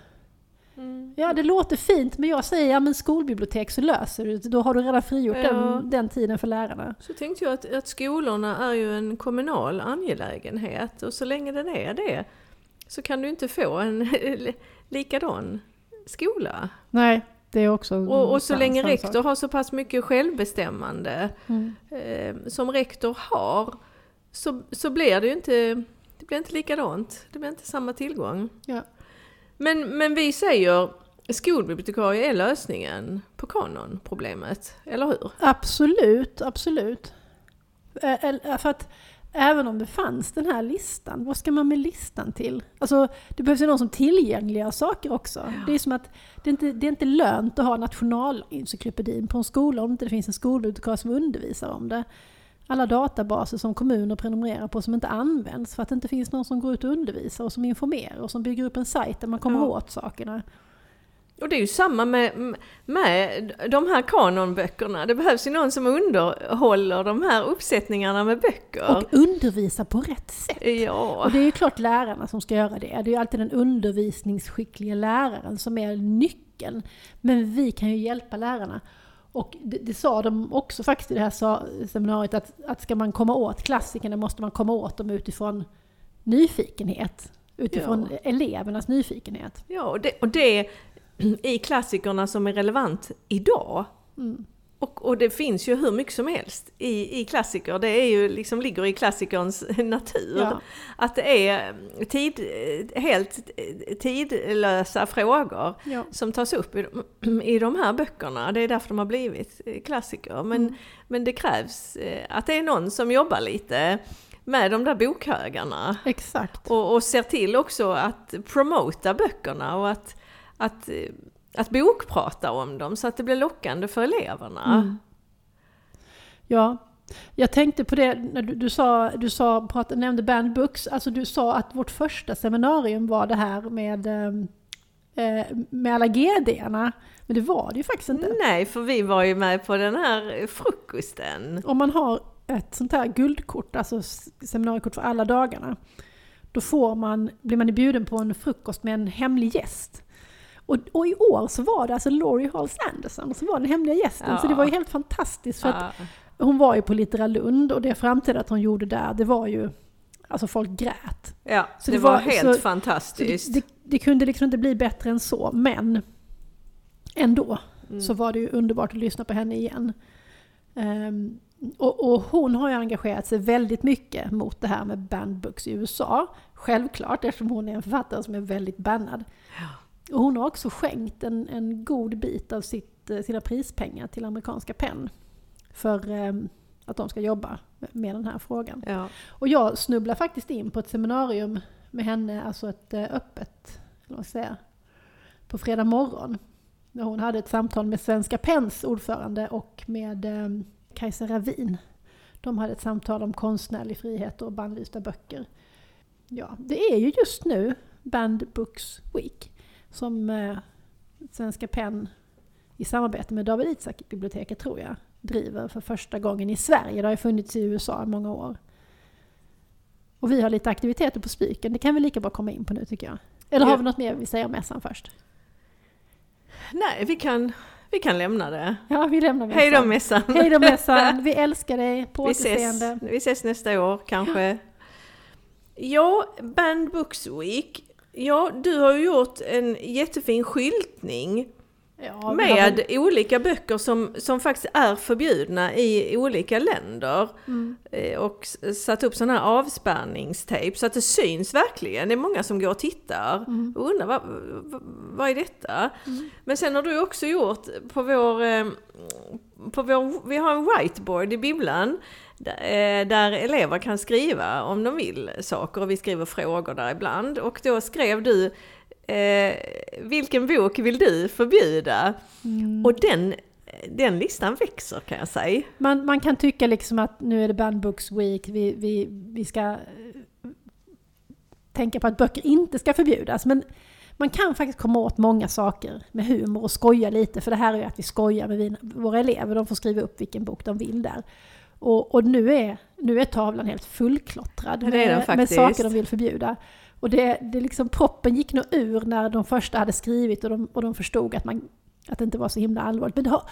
Ja, det låter fint, men jag säger ja men skolbibliotek så löser du det. Då har du redan frigjort Ja. den, den tiden för lärarna. Så tänkte jag att, att skolorna är ju en kommunal angelägenhet och så länge den är det så kan du inte få en likadan skola. Nej, det är också Och, och så länge rektor sak. har så pass mycket självbestämmande Mm. eh, som rektor har så, så blir det ju inte, det blir inte likadant. Det blir inte samma tillgång. Ja. Men, men vi säger skolbibliotekarie är lösningen på kanonproblemet, eller hur? Absolut, absolut. Ä- ä- För att även om det fanns den här listan, vad ska man med listan till? Alltså, det behövs ju någon som tillgängliggör saker också. Det är som att det är inte det är inte lönt att ha nationalencyklopedin på en skola om inte det finns en skolbibliotekarie som undervisar om det. Alla databaser som kommuner prenumererar på som inte används för att det inte finns någon som går ut och undervisar och som informerar och som bygger upp en sajt där man kommer Ja. åt sakerna. Och det är ju samma med, med de här kanonböckerna. Det behövs ju någon som underhåller de här uppsättningarna med böcker. Och undervisa på rätt sätt. ja, Och det är ju klart lärarna som ska göra det. Det är ju alltid den undervisningsskickliga läraren som är nyckeln. Men vi kan ju hjälpa lärarna. Och det, det sa de också faktiskt i det här seminariet att, att ska man komma åt klassikerna måste man komma åt dem utifrån nyfikenhet. Utifrån Ja. elevernas nyfikenhet. ja och, det, och det i klassikerna som är relevant idag. Mm. Och, och det finns ju hur mycket som helst i, i klassiker. Det är ju liksom ligger i klassikerns natur. Ja. Att det är tid, helt tidlösa frågor. Ja. som tas upp i de, i de här böckerna. Det är därför de har blivit eh, klassiker. Men, Mm. men det krävs eh, att det är någon som jobbar lite med de där bokhögarna. Exakt. Och, och ser till också att promota böckerna och att, att, eh, att bokprata om dem så att det blir lockande för eleverna. Mm. Ja, jag tänkte på det när du, du sa, du sa prat, nämnde Banned Books, alltså du sa att vårt första seminarium var det här med, ehm, eh, med alla GD-erna. Men det var det ju faktiskt inte. Nej, för vi var ju med på den här frukosten. Om man har ett sånt här guldkort, alltså seminariekort för alla dagarna, då får man, blir man bjuden på en frukost med en hemlig gäst. Och, och i år så var det alltså Laurie Halls Anderson som var den hemliga gästen. Så Ja. det var ju helt fantastiskt. För att Ja. hon var ju på Littera Lund och det framträdandet hon gjorde där, det var ju, alltså folk grät. Ja, Så det, det var, var- helt så- Så fantastiskt. det, det, det kunde liksom inte bli bättre än så, men ändå Mm. så var det ju underbart att lyssna på henne igen. Ehm, och, och hon har ju engagerat sig väldigt mycket mot det här med bandbooks i USA. Självklart eftersom hon är en författare som är väldigt bannad. Och hon har också skänkt en, en god bit av sitt, eh, sina prispengar till amerikanska PEN. För ehm, att de ska jobba med- den här frågan. Ja. Och jag snubblar faktiskt in på ett seminarium med henne, alltså ett eh, öppet, eller säga, på fredag morgon. När hon hade ett samtal med Svenska PENs ordförande och med eh, Kajsa Ravin. De hade ett samtal om konstnärlig frihet och bannlysta böcker. Ja, det är ju just nu Band Books Week som eh, Svenska PEN i samarbete med David Itzhak-biblioteket tror jag driver för första gången i Sverige. Det har ju funnits i USA i många år. Och vi har lite aktiviteter på Spiken, det kan vi lika bra komma in på nu tycker jag. Eller har vi något mer vi säger om mässan först? Nej, vi kan, vi kan lämna det. Ja, vi lämnar mässan. Hej då mässan! Hej då mässan, vi älskar dig, på Vi ses, vi ses nästa år kanske. Ja, Band Books Week. Ja, du har ju gjort en jättefin skyltning Ja, har med väl- olika böcker som, som faktiskt är förbjudna i olika länder. Mm. Eh, Och satt upp sådana här avspärrningstejp så att det syns verkligen. Det är många som går och tittar Mm. och undrar vad, vad, vad är detta? Men sen har du också gjort på vår, eh, på vår, vi har en whiteboard i bibblan där, eh, där elever kan skriva om de vill saker och vi skriver frågor där ibland. Och då skrev du eh, vilken bok vill du förbjuda? Mm. Och den, den listan växer kan jag säga. Man, man kan tycka liksom att nu är det Band Books Week, vi, vi, vi ska eh, tänka på att böcker inte ska förbjudas. Men man kan faktiskt komma åt många saker med humor och skoja lite, för det här är ju att vi skojar med våra elever, de får skriva upp vilken bok de vill där. Och, och nu, är, nu är tavlan helt fullklottrad med, med saker de vill förbjuda. Och det, det liksom, proppen gick nog ur när de första hade skrivit och de, och de förstod att, man, att det inte var så himla allvarligt. Men det har,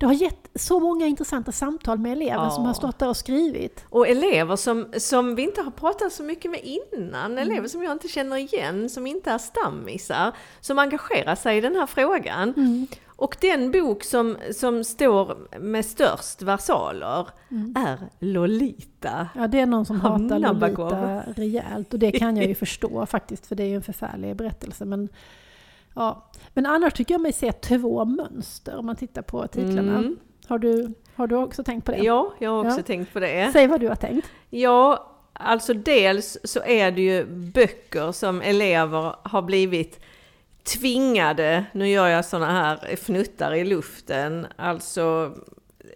det har gett så många intressanta samtal med elever Ja. som har stått där och skrivit. Och elever som, som vi inte har pratat så mycket med innan, Mm. elever som jag inte känner igen, som inte är stammisar, som engagerar sig i den här frågan. Mm. Och den bok som, som står med störst versaler Mm. är Lolita. Ja, det är någon som hatar. Lolita rejält och det kan jag ju förstå faktiskt för det är ju en förfärlig berättelse. Men, ja. men annars tycker jag mig se två mönster om man tittar på titlarna. Mm. Har, du, har du också tänkt på det? Ja, jag har också Ja. tänkt på det. Säg vad du har tänkt. Ja, alltså dels så är det ju böcker som elever har blivit tvingade, nu gör jag sådana här fnuttar i luften, alltså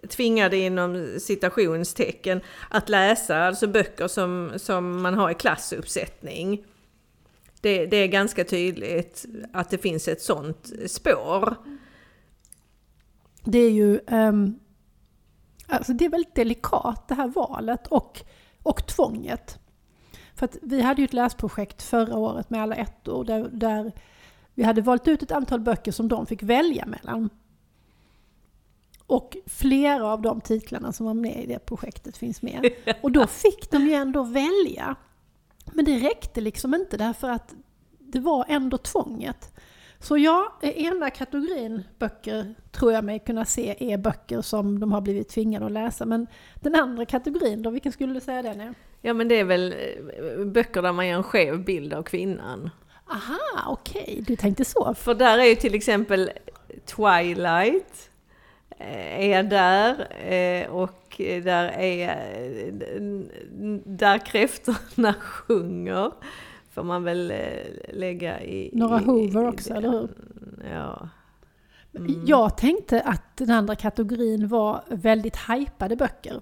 tvingade inom citationstecken att läsa, alltså böcker som, som man har i klassuppsättning. Det, det är ganska tydligt att det finns ett sånt spår. Det är ju ehm, alltså det är väldigt delikat det här valet och, och tvånget. För att vi hade ju ett läsprojekt förra året med alla ettor där, där vi hade valt ut ett antal böcker som de fick välja mellan. Och flera av de titlarna som var med i det projektet finns med. Och då fick de ju ändå välja. Men det räckte liksom inte därför att det var ändå tvånget. Så ja, ena kategorin böcker tror jag mig kunna se är böcker som de har blivit tvingade att läsa. Men den andra kategorin då, vilken skulle du säga den är? Ja men det är väl eh, böcker där man ger en skev bild av kvinnan. Aha, okej, du tänkte så. För där är ju till exempel Twilight eh, är där eh, och där är eh, där kräftorna sjunger. Får man väl eh, lägga i... Några i- Hoover i också, den. eller hur? Ja. Jag tänkte att den andra kategorin var väldigt hypade böcker.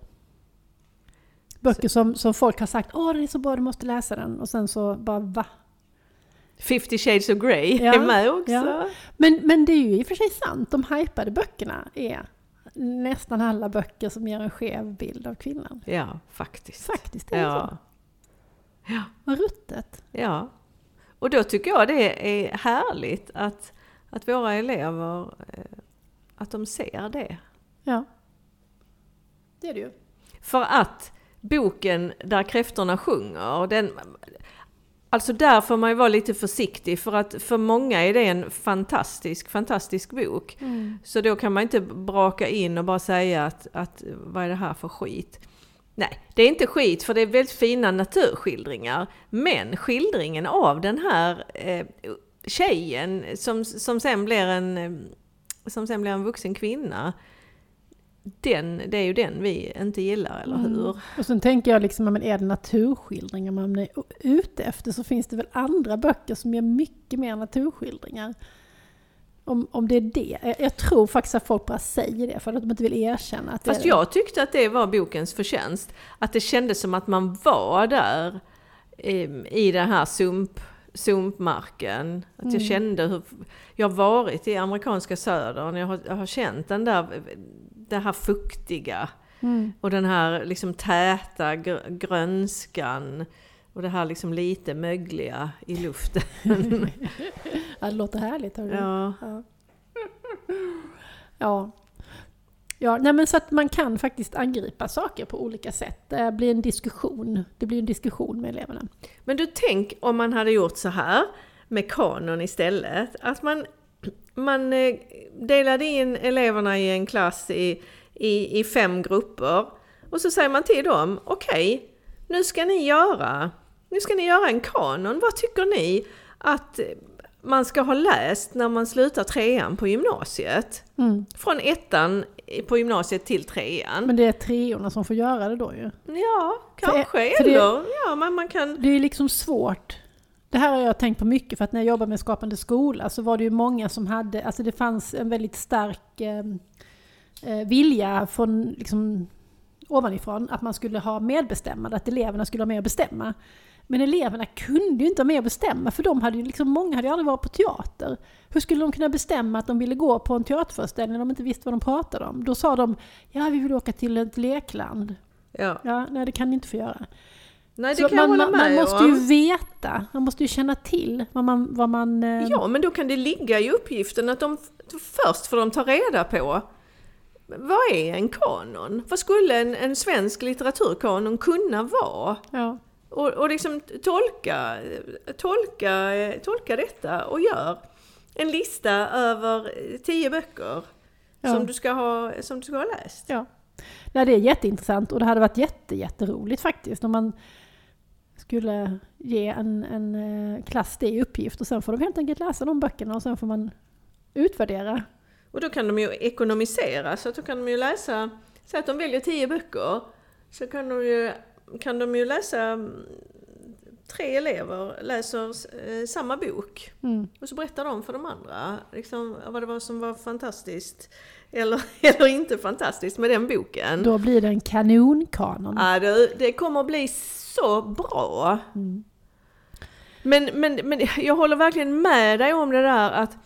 Böcker som, som folk har sagt åh den är så bra, du måste läsa den. Och sen så bara va? 50 shades of Grey Ja, är med också. ja. Men, men det är ju i och för sig sant, de hypade böckerna är nästan alla böcker som ger en skev bild av kvinnan. Ja, faktiskt. Faktiskt, är det så. Ja. Vad ruttet. Ja, och då tycker jag det är härligt att, att våra elever, eh, att de ser det. Ja. det är det ju. För att boken Där kräftorna sjunger, den, alltså där får man ju vara lite försiktig för att för många är det en fantastisk, fantastisk bok. Mm. Så då kan man inte braka in och bara säga att, att vad är det här för skit? Nej, det är inte skit för det är väldigt fina naturskildringar. Men skildringen av den här eh, tjejen som, som, sen blir en, som sen blir en vuxen kvinna. Den, det är ju den vi inte gillar, eller Mm. hur? Och sen tänker jag liksom, men är det naturskildringar man är ute efter så finns det väl andra böcker som ger mycket mer naturskildringar. Om, om det är det. Jag, jag tror faktiskt att folk bara säger det för att de inte vill erkänna att det Fast är det. jag tyckte att det var bokens förtjänst. Att det kändes som att man var där eh, i den här sump, sumpmarken. Att jag Mm. kände hur... Jag har varit i amerikanska södern, jag har, jag har känt den där, det här fuktiga Mm. och den här liksom täta gr- grönskan och det här liksom lite mögliga i luften. Ja, det låter härligt. hörru. ja. Ja. Ja. Ja, nej men så att man kan faktiskt angripa saker på olika sätt. Det blir en diskussion. Det blir en diskussion med eleverna. Men du tänk om man hade gjort så här med kanon istället. Att man, man eh, delade in eleverna i en klass i, i, i fem grupper. Och så säger man till dem, okej, nu ska ni göra, nu ska ni göra en kanon. Vad tycker ni att man ska ha läst när man slutar trean på gymnasiet? Mm. Från ettan på gymnasiet till trean. Men det är treorna som får göra det då ju. Ja, För- kanske. för det- Eller, ja, man, man kan... Det är liksom svårt. Det här har jag tänkt på mycket för att när jag jobbade med Skapande skola så var det ju många som hade, alltså det fanns en väldigt stark eh, eh, vilja från liksom ovanifrån att man skulle ha medbestämmande, att eleverna skulle ha mer att bestämma. Men eleverna kunde ju inte ha mer att bestämma för de hade ju liksom, många hade ju aldrig varit på teater. Hur skulle de kunna bestämma att de ville gå på en teaterföreställning när de inte visste vad de pratade om? Då sa de, ja vi vill åka till ett lekland. Ja. Ja, nej det kan ni inte få göra. Nej, det Så kan jag man, hålla man, med man måste om. ju veta, man måste ju känna till vad man... Vad man eh, Ja, men då kan det ligga i uppgiften att de först får de ta reda på vad är en kanon? Vad skulle en, en svensk litteraturkanon kunna vara? ja. Och, och liksom tolka, tolka, tolka detta och gör en lista över tio böcker Ja. som, du ska ha, som du ska ha läst. ja. Nej, det är jätteintressant och det hade varit jätte, jätteroligt faktiskt om man skulle ge en, en eh, klass det i uppgift och sen får de helt enkelt läsa de böckerna och sen får man utvärdera. Och då kan de ju ekonomisera, så då kan de ju läsa, så att de väljer tio böcker, så kan de ju, kan de ju läsa, mm, tre elever läser eh, samma bok. Mm. Och så berättar de för de andra liksom, vad det var som var fantastiskt, eller, eller inte fantastiskt med den boken. Då blir det en kanonkanon. Ja, det, det kommer att bli så bra. Mm. Men, men, men jag håller verkligen med dig om det där att,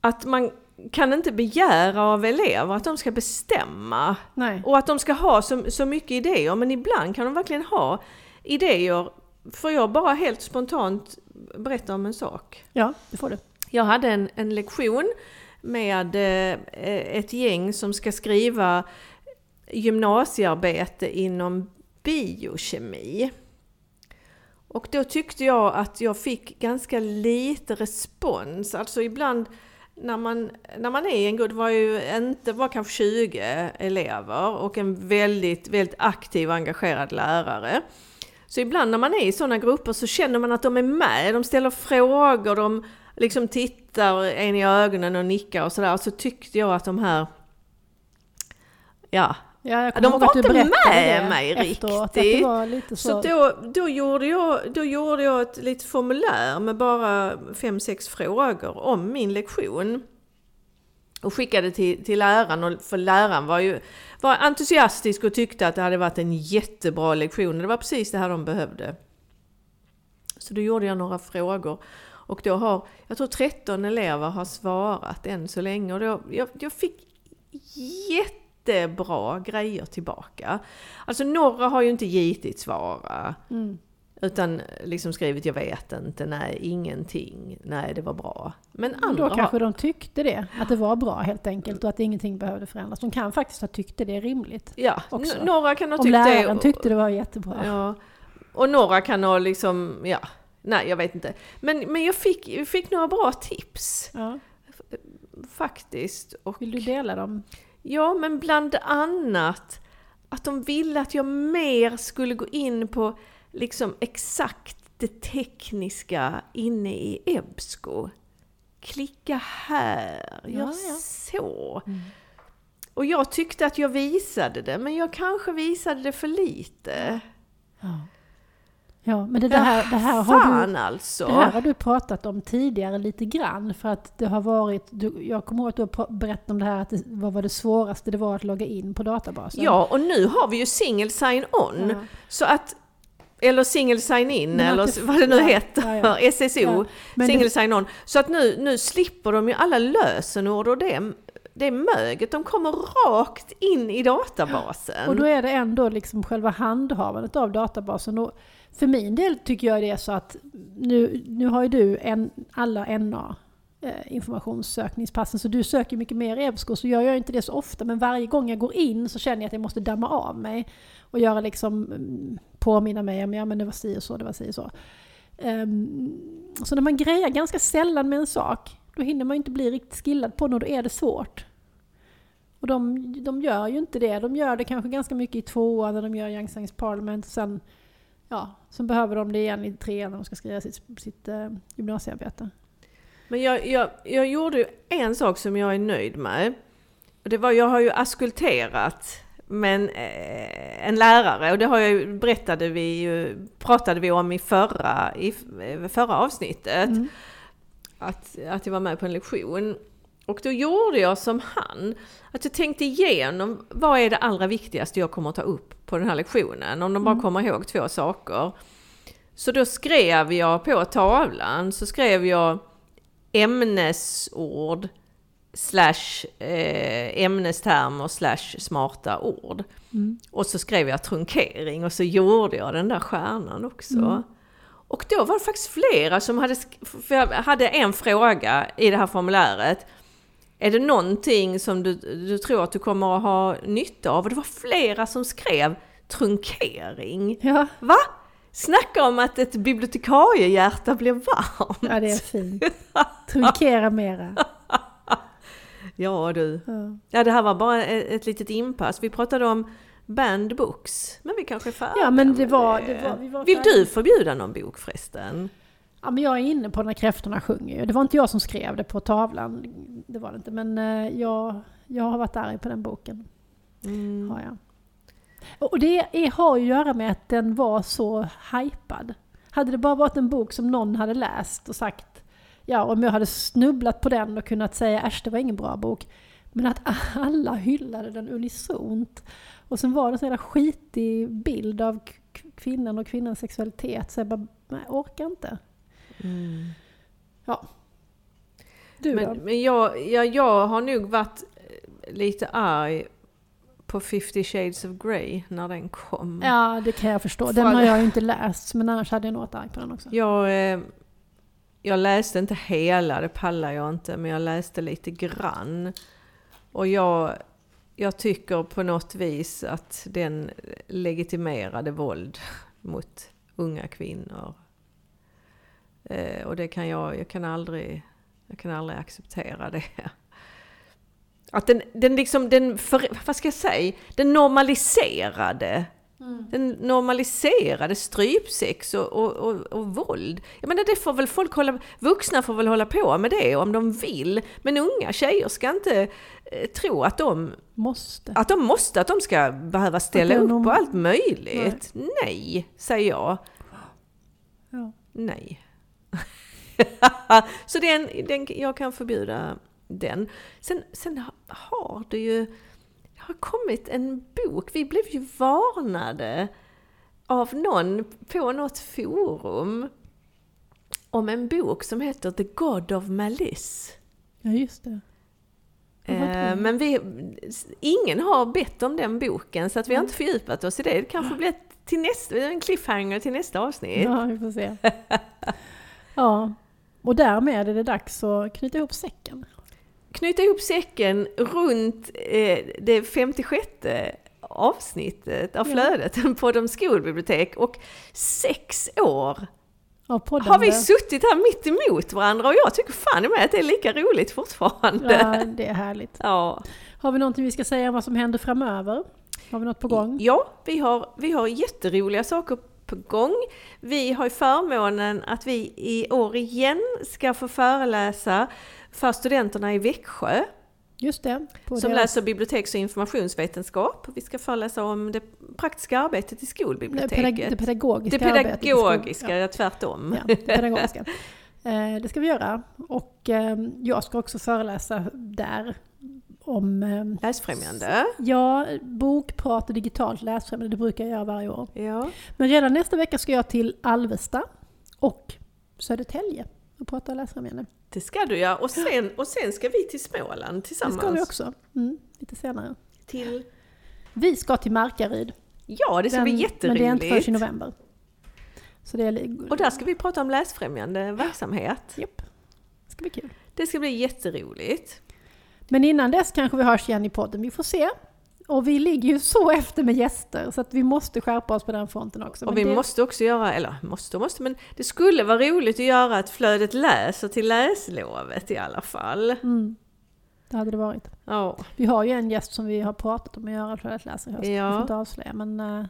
att man kan inte begära av elever att de ska bestämma. Nej. Och att de ska ha så, så mycket idéer, men ibland kan de verkligen ha idéer. Får jag bara helt spontant berätta om en sak? Ja, det får du. Jag hade en, en lektion med eh, ett gäng som ska skriva gymnasiearbete inom biokemi. Och då tyckte jag att jag fick ganska lite respons. Alltså ibland när man, när man är i en grupp, det var ju inte, var kanske 20 elever och en väldigt, väldigt aktiv och engagerad lärare. Så ibland när man är i sådana grupper så känner man att de är med, de ställer frågor, de liksom tittar en i ögonen och nickar och sådär. Så tyckte jag att de här, ja, Ja, de var inte med mig riktigt. så. Så då, då, gjorde jag, då gjorde jag ett litet formulär med bara fem, sex frågor om min lektion. Och skickade till, till läraren, och, för läraren var ju var entusiastisk och tyckte att det hade varit en jättebra lektion. Det var precis det här de behövde. Så då gjorde jag några frågor. Och då har, jag tror 13 elever har svarat än så länge. Och då, jag, jag fick jättebra grejer tillbaka. Alltså några har ju inte gitit svara. Mm. Utan liksom skrivit jag vet inte, nej ingenting, nej det var bra. Men andra Då kanske har, de tyckte det, att det var bra helt enkelt och att ingenting behövde förändras. De kan faktiskt ha tyckt det, det är rimligt. ja, också. några kan ha Om tyckt läraren det. tyckte det var jättebra. Ja. Och några kan ha liksom, ja, nej jag vet inte. Men, men jag fick, jag fick några bra tips Ja. faktiskt. Och, Vill du dela dem? Ja, men bland annat att de ville att jag mer skulle gå in på liksom exakt det tekniska inne i EBSCO. Klicka här, Ja, gör ja. så. Och jag tyckte att jag visade det, men jag kanske visade det för lite. Ja. Ja, men det, här, det här har du... Alltså! Det här har du pratat om tidigare lite grann för att det har varit, du, jag kommer ihåg att du har berättat om det här att det, vad var det svåraste det var att logga in på databasen. Ja, och nu har vi ju single sign-on. Ja. Så att, eller single sign-in, eller det- vad det nu ja, heter, ja, ja. SSO, single sign-on. Så att nu, nu slipper de ju alla lösenord och det, det möget. De kommer rakt in i databasen. Och då är det ändå liksom själva handhavandet av databasen. Och för min del tycker jag det är så att nu, nu har ju du en, alla NA-informationssökningspassen eh, så du söker mycket mer EBSCO så jag gör inte det så ofta men varje gång jag går in så känner jag att jag måste damma av mig och göra liksom mm, påminna mig om ja men det var si och så, det var si och så. Um, så när man grejar ganska sällan med en sak då hinner man ju inte bli riktigt skillad på den och då är det svårt. Och de, de gör ju inte det. De gör det kanske ganska mycket i tvåan när de gör Young Science Parliament. Och sen, ja, sen behöver de det igen i trean när de ska skriva sitt, sitt eh, gymnasiearbete. Men jag, jag, jag gjorde ju en sak som jag är nöjd med. Och det var, jag har ju askulterat med eh, en lärare och det har jag berättade vi pratade vi om i förra, i f- förra avsnittet. Mm. Att, att jag var med på en lektion. Och då gjorde jag som han. Att jag tänkte igenom vad är det allra viktigaste jag kommer att ta upp på den här lektionen. Om de bara kommer ihåg två saker. Så då skrev jag på tavlan, så skrev jag ämnesord slash eh, ämnestermer slash smarta ord. Mm. Och så skrev jag trunkering och så gjorde jag den där stjärnan också. Och då var det faktiskt flera som hade, för jag hade en fråga i det här formuläret. Är det någonting som du, du tror att du kommer att ha nytta av? Och det var flera som skrev trunkering. Ja, Va? Snacka om att ett bibliotekariehjärta blir varmt! ja, det är fint. Trunkera mera. Ja du. Ja. Ja det här var bara ett, ett litet inpass. Vi pratade om banned books. Men vi kanske är färdiga Ja, men det var- det var- vi var Vill du förbjuda någon bok förresten? Ja, men jag är inne på när kräftorna sjunger ju. Det var inte jag som skrev det på tavlan. Det var det inte. Men eh, jag, jag har varit arg på den boken. Mm. Har jag. Och det är, har ju att göra med att den var så hypad. Hade det bara varit en bok som någon hade läst och sagt Ja, om jag hade snubblat på den och kunnat säga äsch, det var ingen bra bok. Men att alla hyllade den unisont. Och sen var det en sån skitig bild av kvinnan och kvinnans sexualitet. Så jag bara, nej, orkar inte. Ja. Du Men, då? men jag, jag, jag har nog varit eh, lite arg på 50 shades of Grey när den kom. Ja, det kan jag förstå. Den har jag ju inte läst, men annars hade jag nog varit arg på den också. Jag, eh, jag läste inte hela, det pallar jag inte, men jag läste lite grann. Och jag, jag tycker på något vis att den legitimerade våld mot unga kvinnor. Eh, och det kan jag, jag kan aldrig, jag kan aldrig acceptera det. Att den, den liksom, den, för, vad ska jag säga, den normaliserade den normaliserade strypsex och, och, och, och våld. Jag menar det får väl folk hålla, vuxna får väl hålla på med det om de vill. Men unga tjejer ska inte eh, tro att de, Måste. att de måste, att de ska behöva ställa upp någon- på allt möjligt. Nej, säger jag. Ja. Nej. Så den, den, jag kan förbjuda den. Sen, sen ha- har det ju det har kommit en bok. Vi blev ju varnade av någon på något forum om en bok som heter The God of Malice. Ja, just det. Eh, men vi, ingen har bett om den boken så att vi har inte fördjupat oss i det. Det kanske blir till nästa, en cliffhanger till nästa avsnitt. Ja, vi får se. ja, och därmed är det dags att knyta ihop säcken. Knyta ihop säcken runt eh, det 56 avsnittet av Ja. flödet på de skolbibliotek och sex år poddande. har vi suttit här mitt emot varandra och jag tycker fan mig att det är lika roligt fortfarande. Ja, det är härligt. Ja. Har vi någonting vi ska säga om vad som händer framöver? Har vi något på gång? Ja, vi har, vi har jätteroliga saker på gång. Vi har ju förmånen att vi i år igen ska få föreläsa för studenterna i Växjö Just det. Som deras- läser biblioteks och informationsvetenskap. Vi ska föreläsa om det praktiska arbetet i det, skolbiblioteket. pedag- det pedagogiska Det arbetet i skol- pedagogiska, ja. tvärtom. Ja, det pedagogiska. Eh, det ska vi göra. Och eh, jag ska också föreläsa där om eh, Läsfrämjande. ja, bokprat och digitalt läsfrämjande. Det brukar jag göra varje år. Ja. Men redan nästa vecka ska jag till Alvesta och Södertälje och prata läsfrämjande. Det ska du göra. Och sen, och sen ska vi till Småland Det tillsammans. ska vi också. Mm, lite senare. Till... Vi ska till Markaryd. Ja, det ska Den- bli Men jätteroligt. det är inte förrän i november. Så det är... Och där ska vi prata om läsfrämjande verksamhet. Japp. Det ska bli kul. Det ska bli jätteroligt. Men innan dess kanske vi hörs igen i podden. Vi får se. Och vi ligger ju så efter med gäster så att vi måste skärpa oss på den fronten också. Och Men vi det, måste också göra, eller måste och måste, men det skulle vara roligt att göra att flödet läser till läslovet i alla fall. Mm, det hade det varit. Ja, Vi har ju en gäst som vi har pratat om att göra flödet läser i höst. Ja. Vi får inte avslöja men... Uh,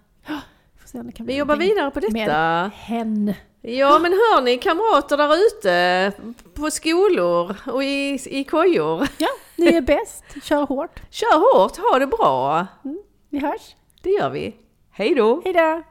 vi får se om det kan vi bli jobbar någonting vidare på detta. med hen. Ja, men hör ni kamrater där ute på skolor och i, i kojor. Ja, ni är bäst. Kör hårt. Kör hårt, ha det bra. Vi hörs. Det gör vi. Hej då! Hej då!